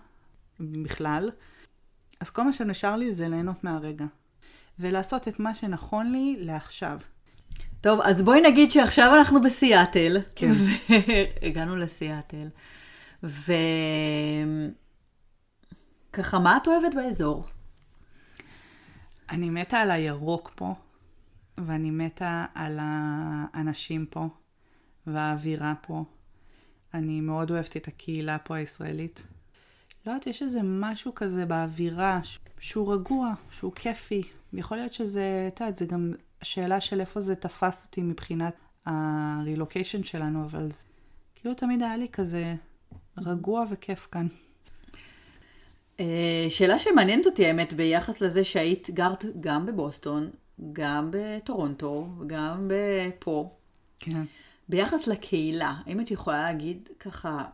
בכלל. אז כל מה שנשאר לי זה ליהנות מהרגע. ולעשות את מה שנכון לי לעכשיו. טוב, אז בואי נגיד שעכשיו אנחנו בסיאטל. כן. [laughs] הגענו לסיאטל. וככה, מה את אוהבת באזור? אני מתה על הירוק פה, ואני מתה על האנשים פה, והאווירה פה. אני מאוד אוהבת את הקהילה פה הישראלית. לא יודעת, יש איזה משהו כזה באווירה שהוא רגוע, שהוא כיפי. יכול להיות שזה, את יודעת, זה גם שאלה של איפה זה תפס אותי מבחינת הרילוקיישן שלנו, אבל זה, כאילו תמיד היה לי כזה רגוע וכיף כאן. אה, שאלה שמעניינת אותי, האמת, ביחס לזה שהיית גרת גם בבוסטון, גם בטורונטו, גם פה. כן. ביחס לקהילה, האם את יכולה להגיד ככה,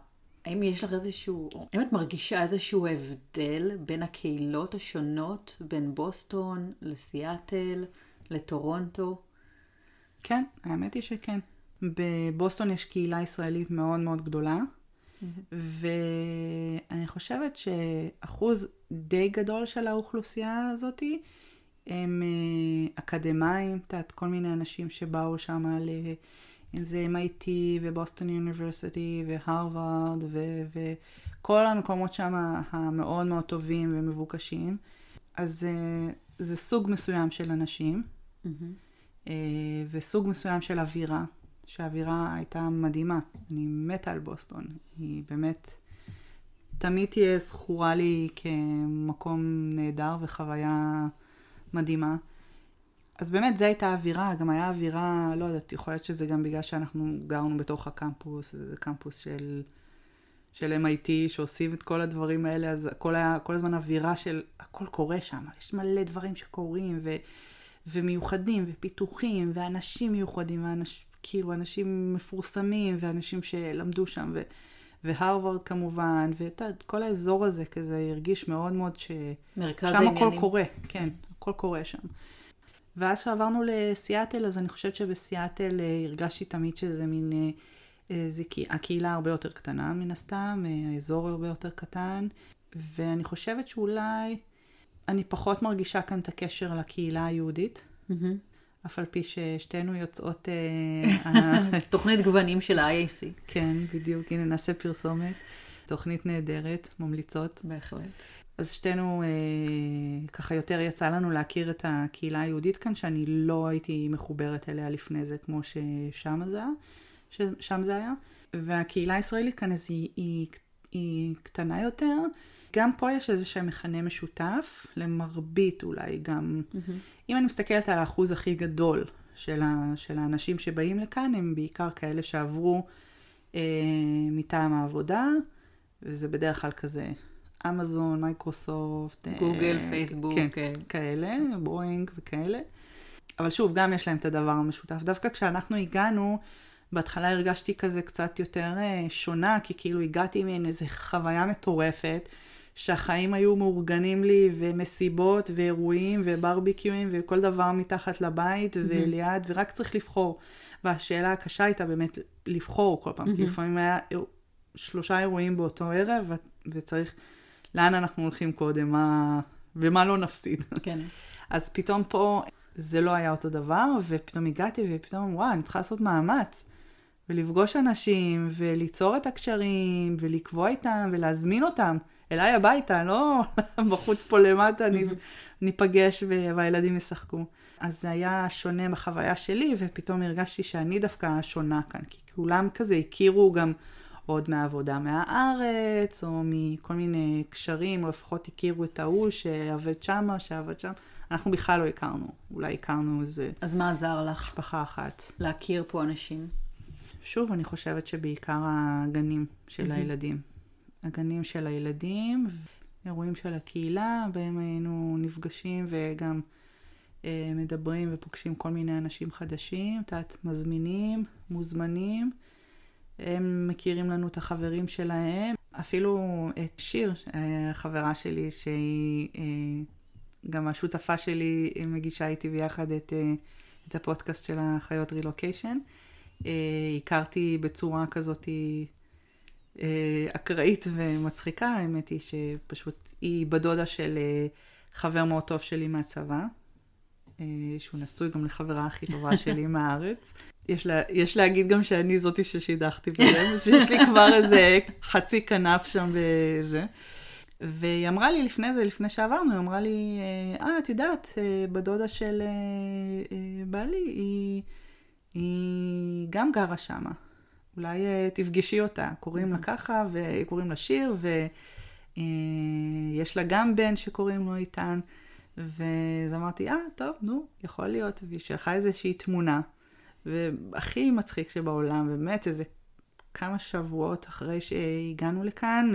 האם יש לך איזשהו, האם את מרגישה איזשהו הבדל בין הקהילות השונות, בין בוסטון לסיאטל, לטורונטו? כן, האמת היא שכן. בבוסטון יש קהילה ישראלית מאוד מאוד גדולה, ואני חושבת שאחוז די גדול של האוכלוסייה הזאתי הם אה, אקדמאים, את יודעת, כל מיני אנשים שבאו שם ל... אם זה MIT ובוסטון יוניברסיטי והרווארד וכל המקומות שם המאוד מאוד טובים ומבוקשים. אז uh, זה סוג מסוים של אנשים, mm-hmm. וסוג מסוים של אווירה, שהאווירה הייתה מדהימה. אני מתה על בוסטון. היא באמת תמיד תהיה זכורה לי כמקום נהדר וחוויה מדהימה. אז באמת זו הייתה אווירה, גם היה אווירה, לא יודעת, יכול להיות שזה גם בגלל שאנחנו גרנו בתוך הקמפוס, זה קמפוס של, של MIT שעושים את כל הדברים האלה, אז הכל היה כל הזמן אווירה של הכל קורה שם, יש מלא דברים שקורים, ו, ומיוחדים, ופיתוחים, ואנשים מיוחדים, ואנש, כאילו אנשים מפורסמים, ואנשים שלמדו שם, ו, והרווארד כמובן, וכל האזור הזה כזה הרגיש מאוד מאוד ש... שם הכל קורה, כן, הכל קורה שם. ואז כשעברנו לסיאטל, אז אני חושבת שבסיאטל אה, הרגשתי תמיד שזה מין, אה, אה, זה הקהילה הרבה יותר קטנה מן הסתם, האזור הרבה יותר קטן, ואני חושבת שאולי אני פחות מרגישה כאן את הקשר לקהילה היהודית. Mm-hmm. אף על פי ששתינו יוצאות... [laughs] תוכנית גוונים של ה-IAC. כן, בדיוק, הנה נעשה פרסומת. תוכנית נהדרת, ממליצות. בהחלט. אז שתינו, אה, ככה יותר יצא לנו להכיר את הקהילה היהודית כאן, שאני לא הייתי מחוברת אליה לפני זה, כמו ששם זה היה. ששם זה היה. והקהילה הישראלית כאן אז היא, היא, היא קטנה יותר. גם פה יש איזה שהם מכנה משותף, למרבית אולי גם. Mm-hmm. אם אני מסתכלת על האחוז הכי גדול של, ה, של האנשים שבאים לכאן, הם בעיקר כאלה שעברו אה, מטעם העבודה, וזה בדרך כלל כזה אמזון, מייקרוסופט. גוגל, אה, פייסבוק. כן, כן, כאלה, בואינג וכאלה. אבל שוב, גם יש להם את הדבר המשותף. דווקא כשאנחנו הגענו, בהתחלה הרגשתי כזה קצת יותר אה, שונה, כי כאילו הגעתי מעין איזו חוויה מטורפת, שהחיים היו מאורגנים לי, ומסיבות, ואירועים, וברביקיואים, וכל דבר מתחת לבית, mm-hmm. וליד, ורק צריך לבחור. והשאלה הקשה הייתה באמת לבחור כל פעם, mm-hmm. כי לפעמים היה שלושה אירועים באותו ערב, וצריך לאן אנחנו הולכים קודם, מה... ומה לא נפסיד. כן. [laughs] אז פתאום פה זה לא היה אותו דבר, ופתאום הגעתי ופתאום, וואי, אני צריכה לעשות מאמץ. ולפגוש אנשים, וליצור את הקשרים, ולקבוע איתם, ולהזמין אותם אליי הביתה, לא [laughs] בחוץ פה למטה, ניפגש והילדים ישחקו. אז זה היה שונה בחוויה שלי, ופתאום הרגשתי שאני דווקא שונה כאן, כי כולם כזה הכירו גם עוד מהעבודה מהארץ, או מכל מיני קשרים, או לפחות הכירו את ההוא שעבד שמה, שעבד שם. אנחנו בכלל לא הכרנו, אולי הכרנו איזה... אז מה עזר לך? משפחה אחת. להכיר פה אנשים. שוב, אני חושבת שבעיקר הגנים של mm-hmm. הילדים. הגנים של הילדים, אירועים של הקהילה, בהם היינו נפגשים וגם אה, מדברים ופוגשים כל מיני אנשים חדשים, יודעת, מזמינים, מוזמנים. הם מכירים לנו את החברים שלהם. אפילו את שיר, חברה שלי, שהיא גם השותפה שלי, מגישה איתי ביחד את, את הפודקאסט של החיות רילוקיישן. הכרתי בצורה כזאת אקראית ומצחיקה, האמת היא שפשוט היא בדודה של חבר מאוד טוב שלי מהצבא, אה, שהוא נשוי גם לחברה הכי טובה [laughs] שלי מהארץ. יש, לה, יש להגיד גם שאני זאתי ששידכתי בזה, אז יש לי כבר איזה חצי כנף שם וזה. והיא אמרה לי לפני זה, לפני שעברנו, היא אמרה לי, אה, את יודעת, אה, בדודה של בעלי, היא, היא גם גרה שמה. אולי תפגשי אותה, קוראים לה ככה, וקוראים לה שיר, ויש לה גם בן שקוראים לו איתן. ואז אמרתי, אה, טוב, נו, יכול להיות. והיא שלחה איזושהי תמונה, והכי מצחיק שבעולם, באמת, איזה כמה שבועות אחרי שהגענו לכאן,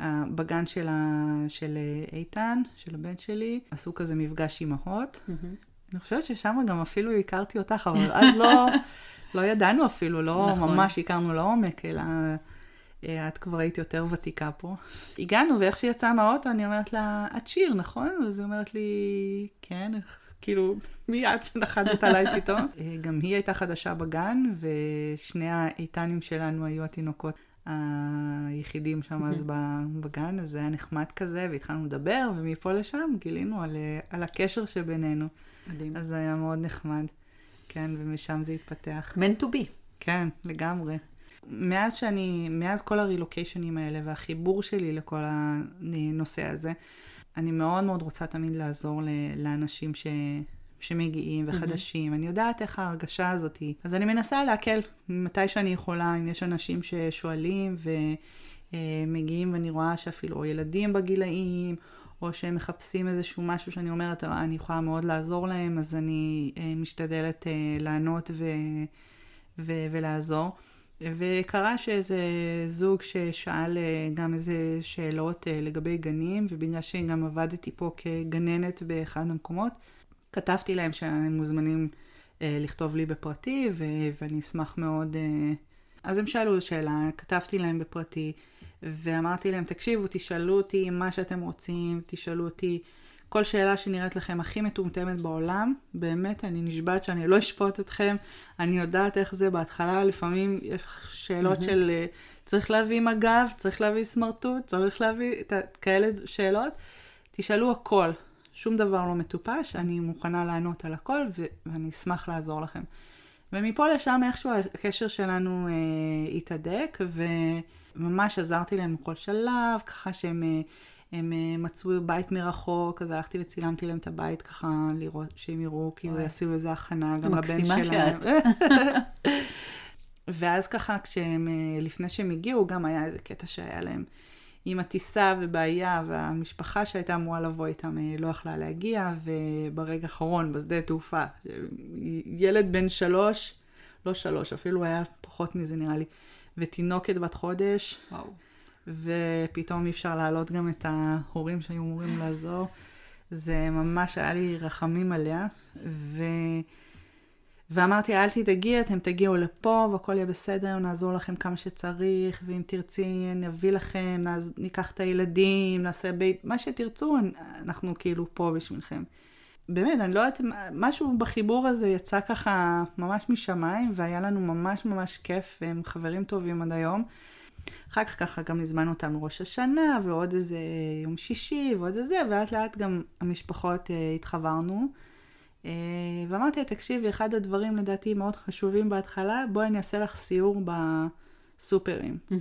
אה, בגן של, ה... של אה, איתן, של הבן שלי, עשו כזה מפגש אימהות. Mm-hmm. אני חושבת ששם גם אפילו הכרתי אותך, אבל אז לא, [laughs] לא ידענו אפילו, לא נכון. ממש הכרנו לעומק, אלא אה, את כבר היית יותר ותיקה פה. הגענו, ואיך שהיא יצאה מהאוטו, אני אומרת לה, את שיר, נכון? אז היא אומרת לי, כן, כאילו, מי את שנחתת עליי פתאום? [laughs] אה, גם היא הייתה חדשה בגן, ושני האיתנים שלנו היו התינוקות היחידים שם אז [laughs] בגן, אז זה היה נחמד כזה, והתחלנו לדבר, ומפה לשם גילינו על, אה, על הקשר שבינינו. מדהים. אז זה היה מאוד נחמד. כן, ומשם זה התפתח. meant to be. כן, לגמרי. מאז שאני, מאז כל הרילוקיישנים האלה והחיבור שלי לכל הנושא הזה, אני מאוד מאוד רוצה תמיד לעזור לאנשים ש... שמגיעים וחדשים. Mm-hmm. אני יודעת איך ההרגשה הזאת היא. אז אני מנסה להקל מתי שאני יכולה, אם יש אנשים ששואלים ומגיעים ואני רואה שאפילו או ילדים בגילאים, או שהם מחפשים איזשהו משהו שאני אומרת, אני יכולה מאוד לעזור להם, אז אני אה, משתדלת אה, לענות ו... ו... ולעזור. וקרה שאיזה זוג ששאל אה, גם איזה שאלות אה, לגבי גנים, ובגלל שגם עבדתי פה כגננת באחד המקומות, כתבתי להם שהם מוזמנים אה, לכתוב לי בפרטי, ו- ואני אשמח מאוד. אז הם שאלו שאלה, כתבתי להם בפרטי, ואמרתי להם, תקשיבו, תשאלו אותי מה שאתם רוצים, תשאלו אותי כל שאלה שנראית לכם הכי מטומטמת בעולם, באמת, אני נשבעת שאני לא אשפוט אתכם, אני יודעת איך זה. בהתחלה, לפעמים יש שאלות mm-hmm. של אה, צריך להביא מג"ב, צריך להביא סמרטוט, צריך להביא כאלה שאלות, תשאלו הכל, שום דבר לא מטופש, אני מוכנה לענות על הכל ו- ואני אשמח לעזור לכם. ומפה לשם איכשהו הקשר שלנו אה, התהדק, וממש עזרתי להם בכל שלב, ככה שהם... אה, הם אה, מצאו בית מרחוק, אז הלכתי וצילמתי להם את הבית ככה, לראות שהם יראו, כאילו יעשו איזה הכנה גם לבן שלהם. [laughs] ואז ככה, כשהם, אה, לפני שהם הגיעו, גם היה איזה קטע שהיה להם עם הטיסה ובעיה, והמשפחה שהייתה אמורה לבוא איתם לא יכלה להגיע, וברגע האחרון, בשדה תעופה, ילד בן שלוש, לא שלוש, אפילו היה פחות מזה נראה לי, ותינוקת בת חודש. וואו. ופתאום אי אפשר להעלות גם את ההורים שהיו אמורים לעזור. זה ממש היה לי רחמים עליה, ו... ואמרתי, אל תדאגי, אתם תגיעו לפה והכל יהיה בסדר, נעזור לכם כמה שצריך, ואם תרצי נביא לכם, נעז... ניקח את הילדים, נעשה בי... מה שתרצו, אנחנו כאילו פה בשבילכם. באמת, אני לא יודעת, משהו בחיבור הזה יצא ככה ממש משמיים, והיה לנו ממש ממש כיף, והם חברים טובים עד היום. אחר כך ככה גם הזמנו אותם מראש השנה, ועוד איזה יום שישי, ועוד איזה, ולאט לאט גם המשפחות אה, התחברנו. אה, ואמרתי תקשיבי, אחד הדברים לדעתי מאוד חשובים בהתחלה, בואי אני אעשה לך סיור בסופרים. Mm-hmm.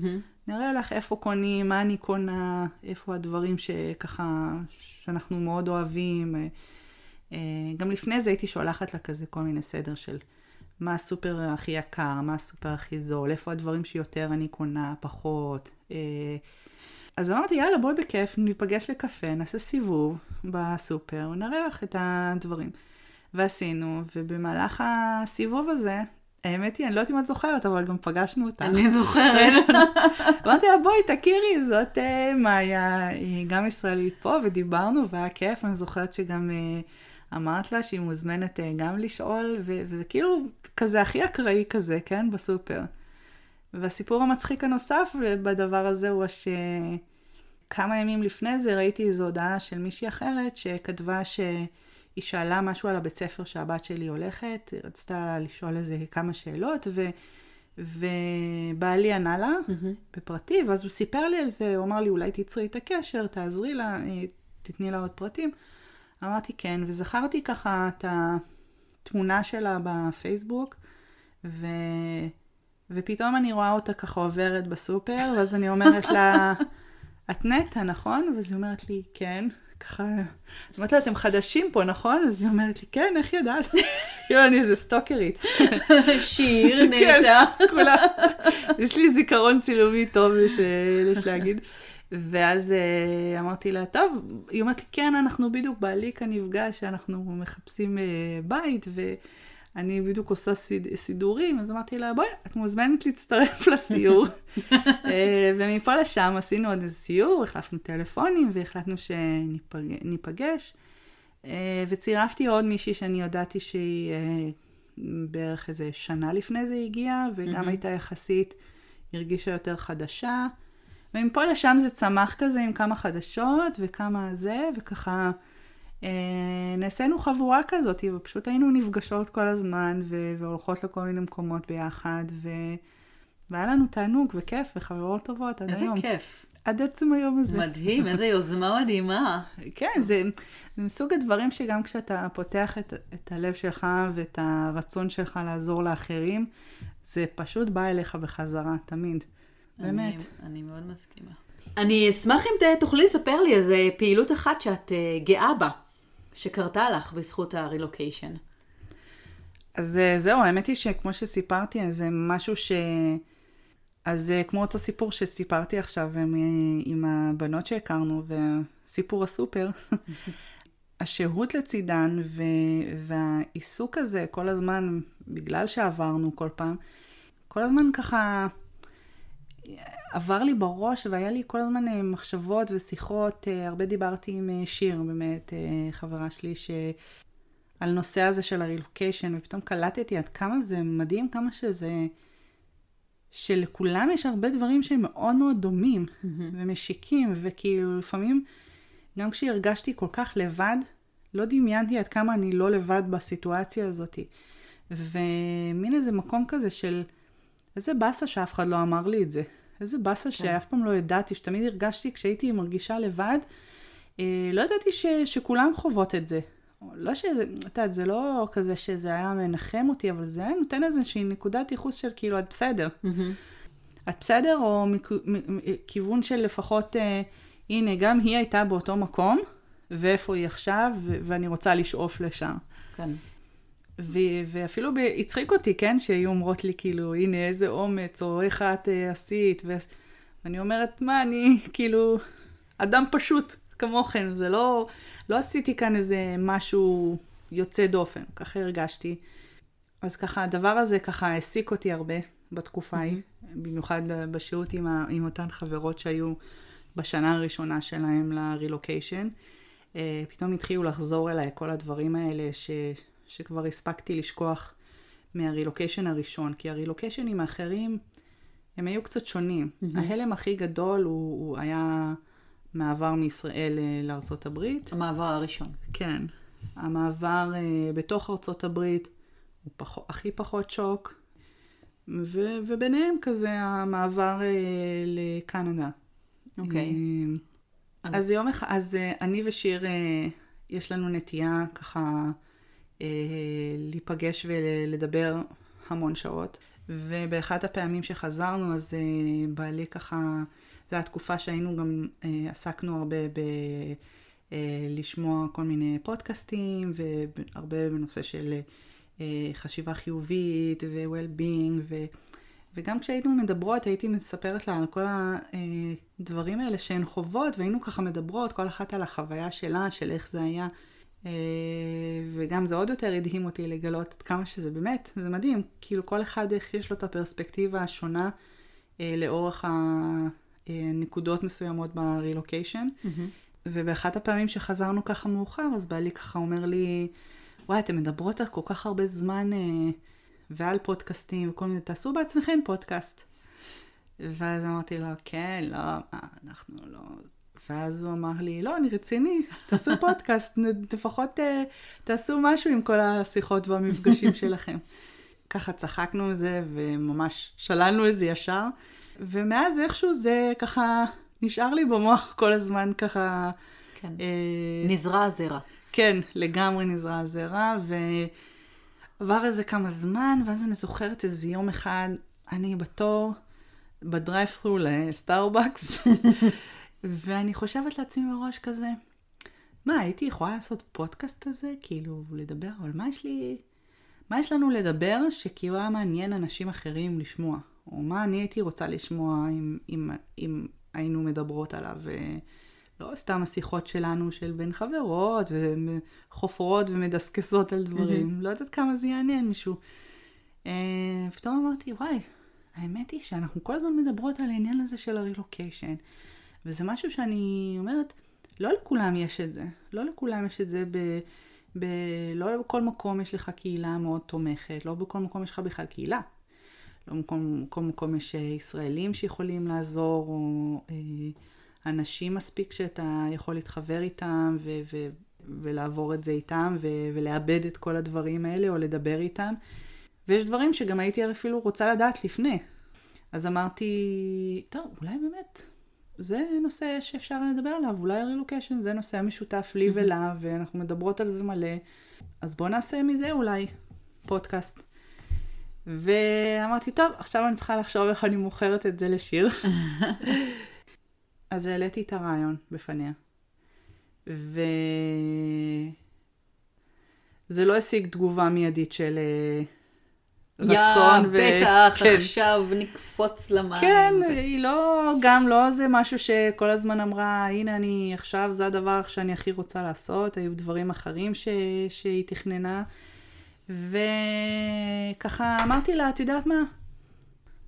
נראה לך איפה קונים, מה אני קונה, איפה הדברים שככה, שאנחנו מאוד אוהבים. אה, גם לפני זה הייתי שולחת לה כזה כל מיני סדר של מה הסופר הכי יקר, מה הסופר הכי זול, איפה הדברים שיותר אני קונה, פחות. אה, אז אמרתי, יאללה, בואי בכיף, ניפגש לקפה, נעשה סיבוב בסופר, נראה לך את הדברים. ועשינו, ובמהלך הסיבוב הזה, האמת היא, אני לא יודעת אם את זוכרת, אבל גם פגשנו אותה. אני זוכרת. [laughs] אמרתי לה, בואי, תכירי, זאת uh, מאיה, היא גם ישראלית פה, ודיברנו, והיה כיף, אני זוכרת שגם... Uh, אמרת לה שהיא מוזמנת אה, גם לשאול, ו- וזה כאילו כזה הכי אקראי כזה, כן, בסופר. והסיפור המצחיק הנוסף בדבר הזה הוא שכמה ימים לפני זה ראיתי איזו הודעה של מישהי אחרת שכתבה שהיא שאלה משהו על הבית ספר שהבת שלי הולכת, היא רצתה לשאול איזה כמה שאלות, ו... ובעלי ענה לה mm-hmm. בפרטי, ואז הוא סיפר לי על זה, הוא אמר לי, אולי תצרי את הקשר, תעזרי לה, אה, תתני לה עוד פרטים. אמרתי כן, וזכרתי ככה את התמונה שלה בפייסבוק, ו... ופתאום אני רואה אותה ככה עוברת בסופר, ואז אני אומרת לה, את נטע, נכון? ואז היא אומרת לי, כן. ככה, אמרתי לה, אתם חדשים פה, נכון? אז היא אומרת לי, כן, איך ידעת? [laughs] כאילו, אני איזה סטוקרית. [laughs] שיר, [laughs] נטע. כן, כולה. יש לי זיכרון צילומי טוב, יש להגיד. ואז uh, אמרתי לה, טוב, היא אומרת לי, כן, אנחנו בדיוק בעלי כאן נפגש, אנחנו מחפשים uh, בית, ואני בדיוק עושה סיד, סידורים, אז אמרתי לה, בואי, את מוזמנת להצטרף [laughs] לסיור. uh, ומפה לשם עשינו עוד איזה סיור, החלפנו טלפונים, והחלטנו שניפגש. Uh, וצירפתי עוד מישהי שאני ידעתי שהיא בערך איזה שנה לפני זה הגיעה, וגם הייתה יחסית, הרגישה יותר חדשה. ומפה לשם זה צמח כזה עם כמה חדשות וכמה זה, וככה אה, נעשינו חבורה כזאת, ופשוט היינו נפגשות כל הזמן, ו- והולכות לכל מיני מקומות ביחד, ו... והיה לנו תענוג וכיף וחברות טובות עד איזה היום. איזה כיף. עד עצם היום הזה. מדהים, איזה יוזמה מדהימה. [laughs] כן, זה, זה מסוג הדברים שגם כשאתה פותח את, את הלב שלך ואת הרצון שלך לעזור לאחרים, זה פשוט בא אליך בחזרה, תמיד. באמת. אני, אני מאוד מסכימה. אני אשמח אם תוכלי לספר לי איזה פעילות אחת שאת uh, גאה בה, שקרתה לך בזכות הרילוקיישן. אז אה, זהו, האמת היא שכמו שסיפרתי, זה משהו ש... אז אה, כמו אותו סיפור שסיפרתי עכשיו עם, עם הבנות שהכרנו, וסיפור הסופר, [laughs] השהות לצידן ו... והעיסוק הזה כל הזמן, בגלל שעברנו כל פעם, כל הזמן ככה עבר לי בראש והיה לי כל הזמן אה, מחשבות ושיחות, אה, הרבה דיברתי עם אה, שיר, באמת, חברה שלי, ש... על נושא הזה של הרילוקיישן, ופתאום קלטתי עד כמה זה מדהים, כמה שזה... שלכולם יש הרבה דברים שהם מאוד מאוד דומים mm-hmm. ומשיקים, וכאילו לפעמים, גם כשהרגשתי כל כך לבד, לא דמיינתי עד כמה אני לא לבד בסיטואציה הזאת. ומין איזה מקום כזה של איזה באסה שאף אחד לא אמר לי את זה. איזה באסה כן. שאף פעם לא ידעתי, שתמיד הרגשתי כשהייתי מרגישה לבד, אה, לא ידעתי ש, שכולם חוות את זה. לא שזה, את יודעת, זה לא כזה שזה היה מנחם אותי, אבל זה היה נותן איזושהי נקודת ייחוס של כאילו, את בסדר. Mm-hmm. את בסדר, או מכיוון של לפחות, אה, הנה, גם היא הייתה באותו מקום, ואיפה היא עכשיו, ואני רוצה לשאוף לשם. כן. ו- ואפילו הצחיק אותי, כן, שהיו אומרות לי, כאילו, הנה, איזה אומץ, או איך את uh, עשית, ו... ואני אומרת, מה, אני, [laughs] כאילו, אדם פשוט כמוכם, זה לא, לא עשיתי כאן איזה משהו יוצא דופן, ככה הרגשתי. אז ככה, הדבר הזה ככה העסיק אותי הרבה בתקופה ההיא, mm-hmm. במיוחד בשהות עם, ה- עם אותן חברות שהיו בשנה הראשונה שלהם לרילוקיישן. Uh, פתאום התחילו לחזור אליי כל הדברים האלה ש... שכבר הספקתי לשכוח מהרילוקיישן הראשון, כי הרילוקיישנים האחרים הם היו קצת שונים. Mm-hmm. ההלם הכי גדול הוא, הוא היה מעבר מישראל אה, לארצות הברית. המעבר הראשון. כן. המעבר uh, בתוך ארצות הברית הוא פח, הכי פחות שוק, ו, וביניהם כזה המעבר uh, לקנדה. אוקיי. Okay. אז יום אחד, אז uh, אני ושיר, uh, יש לנו נטייה ככה להיפגש ולדבר המון שעות. ובאחת הפעמים שחזרנו, אז אה, בעלי ככה, זו הייתה תקופה שהיינו גם, אה, עסקנו הרבה ב... לשמוע כל מיני פודקאסטים, והרבה בנושא של חשיבה חיובית ו-well-being, ו... וגם כשהיינו מדברות, הייתי מספרת לה על כל הדברים האלה שהן חוות, והיינו ככה מדברות, כל אחת על החוויה שלה, של איך זה היה אה, וגם זה עוד יותר הדהים אותי לגלות עד כמה שזה באמת, זה מדהים, כאילו כל אחד איך יש לו את הפרספקטיבה השונה אה, לאורך הנקודות מסוימות ברילוקיישן. Mm-hmm. ובאחת הפעמים שחזרנו ככה מאוחר, אז בעלי ככה אומר לי, וואי, אתן מדברות על כל כך הרבה זמן אה, ועל פודקאסטים וכל מיני, תעשו בעצמכם פודקאסט. ואז אמרתי לו, כן, לא, אנחנו לא... ואז הוא אמר לי, לא, אני רציני, תעשו פודקאסט, לפחות uh, תעשו משהו עם כל השיחות והמפגשים שלכם. ככה צחקנו מזה, וממש שללנו את זה ישר. ומאז איכשהו זה ככה נשאר לי במוח כל הזמן ככה... כן. אה, נזרע הזרע. כן, לגמרי נזרע הזרע, ועבר איזה כמה זמן, ואז אני זוכרת איזה יום אחד, אני בתור, בדרייב-ת'רו לסטארבקס, [laughs] ואני חושבת לעצמי בראש כזה, מה, הייתי יכולה לעשות פודקאסט כזה? כאילו, לדבר, אבל מה יש לי... מה יש לנו לדבר שכאילו היה מעניין אנשים אחרים לשמוע? או מה אני הייתי רוצה לשמוע אם, אם, אם היינו מדברות עליו? לא סתם השיחות שלנו של בין חברות, וחופרות ומדסקסות על דברים. Mm-hmm. לא יודעת כמה זה יעניין מישהו. Uh, פתאום אמרתי, וואי, האמת היא שאנחנו כל הזמן מדברות על העניין הזה של הרילוקיישן. וזה משהו שאני אומרת, לא לכולם יש את זה. לא לכולם יש את זה ב... ב... לא בכל מקום יש לך קהילה מאוד תומכת, לא בכל מקום יש לך בכלל קהילה. לא בכל, בכל מקום יש אה, ישראלים שיכולים לעזור, או אה, אנשים מספיק שאתה יכול להתחבר איתם ו- ו- ולעבור את זה איתם ו- ולאבד את כל הדברים האלה או לדבר איתם. ויש דברים שגם הייתי אפילו רוצה לדעת לפני. אז אמרתי, טוב, אולי באמת זה נושא שאפשר לדבר עליו, אולי רילוקיישן זה נושא המשותף לי ולה, ואנחנו מדברות על זה מלא. אז בואו נעשה מזה אולי פודקאסט. ואמרתי, טוב, עכשיו אני צריכה לחשוב איך אני מוכרת את זה לשיר. [laughs] אז העליתי את הרעיון בפניה. וזה לא השיג תגובה מיידית של אה, רצון. יא, ו... בטח, כן. עכשיו נקפוץ למים. כן, ו... היא לא, גם לא זה משהו שכל הזמן אמרה, הנה אני עכשיו, זה הדבר שאני הכי רוצה לעשות, היו דברים אחרים ש... שהיא תכננה. וככה אמרתי לה, את יודעת מה?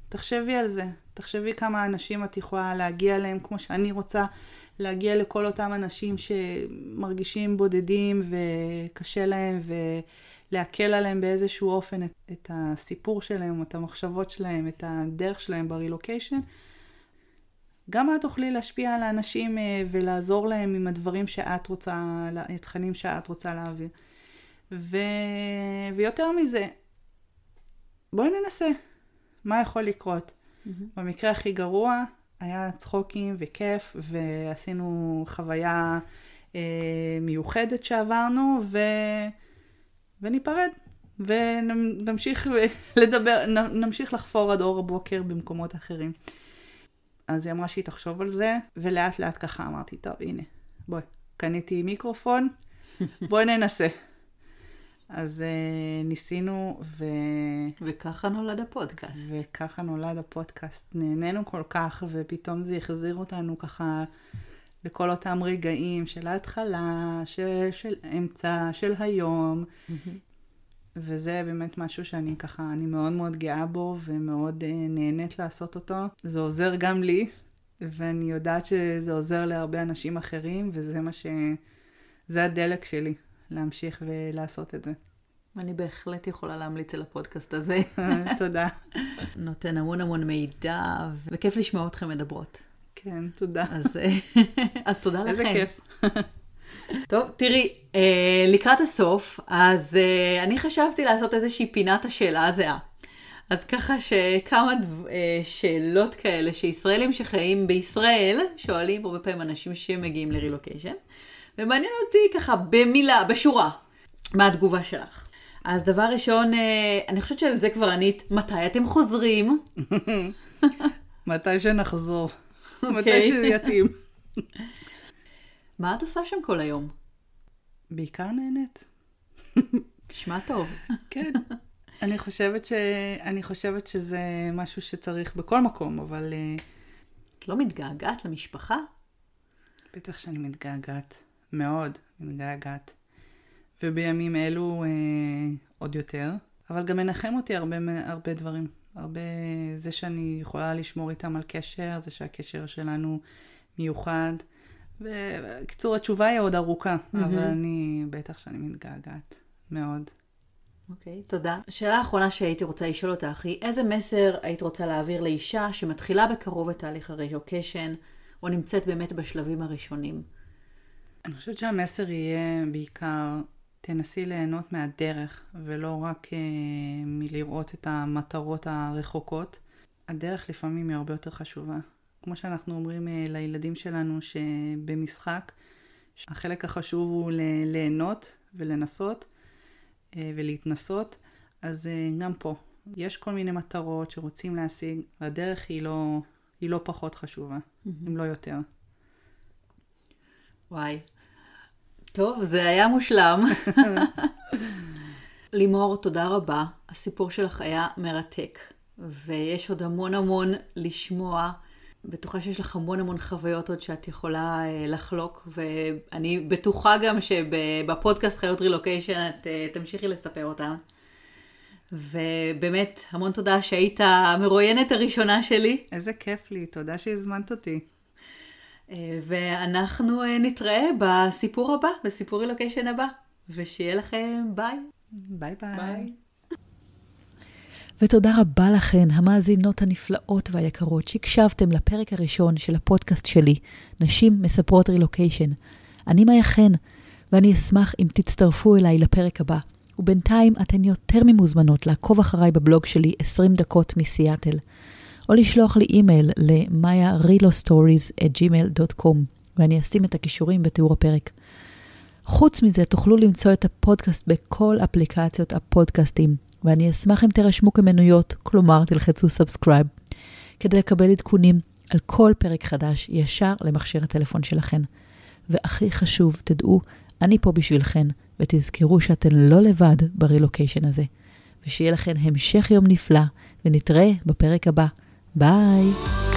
תחשבי על זה. תחשבי כמה אנשים את יכולה להגיע אליהם, כמו שאני רוצה להגיע לכל אותם אנשים שמרגישים בודדים וקשה להם, ולהקל עליהם באיזשהו אופן את, את הסיפור שלהם, את המחשבות שלהם, את הדרך שלהם ברילוקיישן. גם את תוכלי להשפיע על האנשים אה, ולעזור להם עם הדברים שאת רוצה, התכנים שאת רוצה להעביר. ו... ויותר מזה, בואי ננסה. מה יכול לקרות? Mm-hmm. במקרה הכי גרוע, היה צחוקים וכיף, ועשינו חוויה אה, מיוחדת שעברנו, ו... וניפרד. ונמשיך לדבר, נמשיך לחפור עד אור הבוקר במקומות אחרים. אז היא אמרה שהיא תחשוב על זה, ולאט לאט ככה אמרתי, טוב, הנה, בואי, קניתי מיקרופון, בואי ננסה. אז uh, ניסינו, ו... וככה נולד הפודקאסט. וככה נולד הפודקאסט. נהנינו כל כך, ופתאום זה החזיר אותנו ככה לכל אותם רגעים של ההתחלה, של, של אמצע, של היום. Mm-hmm. וזה באמת משהו שאני ככה, אני מאוד מאוד גאה בו, ומאוד uh, נהנית לעשות אותו. זה עוזר גם לי, ואני יודעת שזה עוזר להרבה אנשים אחרים, וזה מה ש... זה הדלק שלי. להמשיך ולעשות את זה. אני בהחלט יכולה להמליץ על הפודקאסט הזה. [laughs] תודה. נותן המון המון מידע, וכיף לשמוע אתכם מדברות. כן, תודה. אז, [laughs] אז תודה לכם. איזה כיף. [laughs] טוב, תראי, אה, לקראת הסוף, אז אה, אני חשבתי לעשות איזושהי פינת השאלה הזהה. אז ככה שכמה דו, אה, שאלות כאלה שישראלים שחיים בישראל שואלים הרבה פעמים אנשים שמגיעים לרילוקיישן. ומעניין אותי ככה במילה, בשורה, מה התגובה שלך. אז דבר ראשון, אה, אני חושבת שעל זה כבר ענית, מתי אתם חוזרים? [laughs] מתי שנחזור. Okay. מתי אוקיי. שזה יתאים. מה את עושה שם כל היום? בעיקר נהנית. נשמע טוב. כן. אני חושבת, ש... אני חושבת שזה משהו שצריך בכל מקום, אבל... אה, את לא מתגעגעת למשפחה? בטח שאני מתגעגעת. מאוד מתגעגעת. ובימים אלו אה, עוד יותר. אבל גם מנחם אותי הרבה, הרבה דברים. הרבה, זה שאני יכולה לשמור איתם על קשר, זה שהקשר שלנו מיוחד. ובקיצור, התשובה היא עוד ארוכה, mm-hmm. אבל אני, בטח שאני מתגעגעת. מאוד. אוקיי, okay, תודה. השאלה האחרונה שהייתי רוצה לשאול אותך היא, איזה מסר היית רוצה להעביר לאישה שמתחילה בקרוב את תהליך הרילוקיישן, או נמצאת באמת בשלבים הראשונים? אני חושבת שהמסר יהיה בעיקר, תנסי ליהנות מהדרך, ולא רק uh, מלראות את המטרות הרחוקות. הדרך לפעמים היא הרבה יותר חשובה. כמו שאנחנו אומרים uh, לילדים שלנו שבמשחק, החלק החשוב הוא ליהנות ולנסות uh, ולהתנסות, אז uh, גם פה. יש כל מיני מטרות שרוצים להשיג, והדרך היא לא, היא לא פחות חשובה, mm-hmm. אם לא יותר. וואי. טוב, זה היה מושלם. [laughs] לימור, תודה רבה. הסיפור שלך היה מרתק, ויש עוד המון המון לשמוע. בטוחה שיש לך המון המון חוויות עוד שאת יכולה uh, לחלוק, ואני בטוחה גם שבפודקאסט חיות רילוקיישן את uh, תמשיכי לספר אותם. ובאמת, המון תודה שהיית המרואיינת הראשונה שלי. איזה כיף לי, תודה שהזמנת אותי. ואנחנו אה, נתראה בסיפור הבא, בסיפור רילוקיישן הבא, ושיהיה לכם ביי. ביי ביי. ביי. ותודה רבה לכן, המאזינות הנפלאות והיקרות, שהקשבתם לפרק הראשון של הפודקאסט שלי, נשים מספרות רילוקיישן. אני מאיה חן, ואני אשמח אם תצטרפו אליי לפרק הבא. ובינתיים אתן יותר ממוזמנות לעקוב אחריי בבלוג שלי 20 דקות מסיאטל. או לשלוח לי אימייל ל-maya.relostories@gmail.com, ואני אשים את הקישורים בתיאור הפרק. חוץ מזה, תוכלו למצוא את הפודקאסט בכל אפליקציות הפודקאסטים, ואני אשמח אם תירשמו כמנויות, כלומר תלחצו subscribe, כדי לקבל עדכונים על כל פרק חדש ישר למכשיר הטלפון שלכן. והכי חשוב, תדעו, אני פה בשבילכן, ותזכרו שאתן לא לבד ברילוקיישן הזה. ושיהיה לכן המשך יום נפלא, ונתראה בפרק הבא. Bye.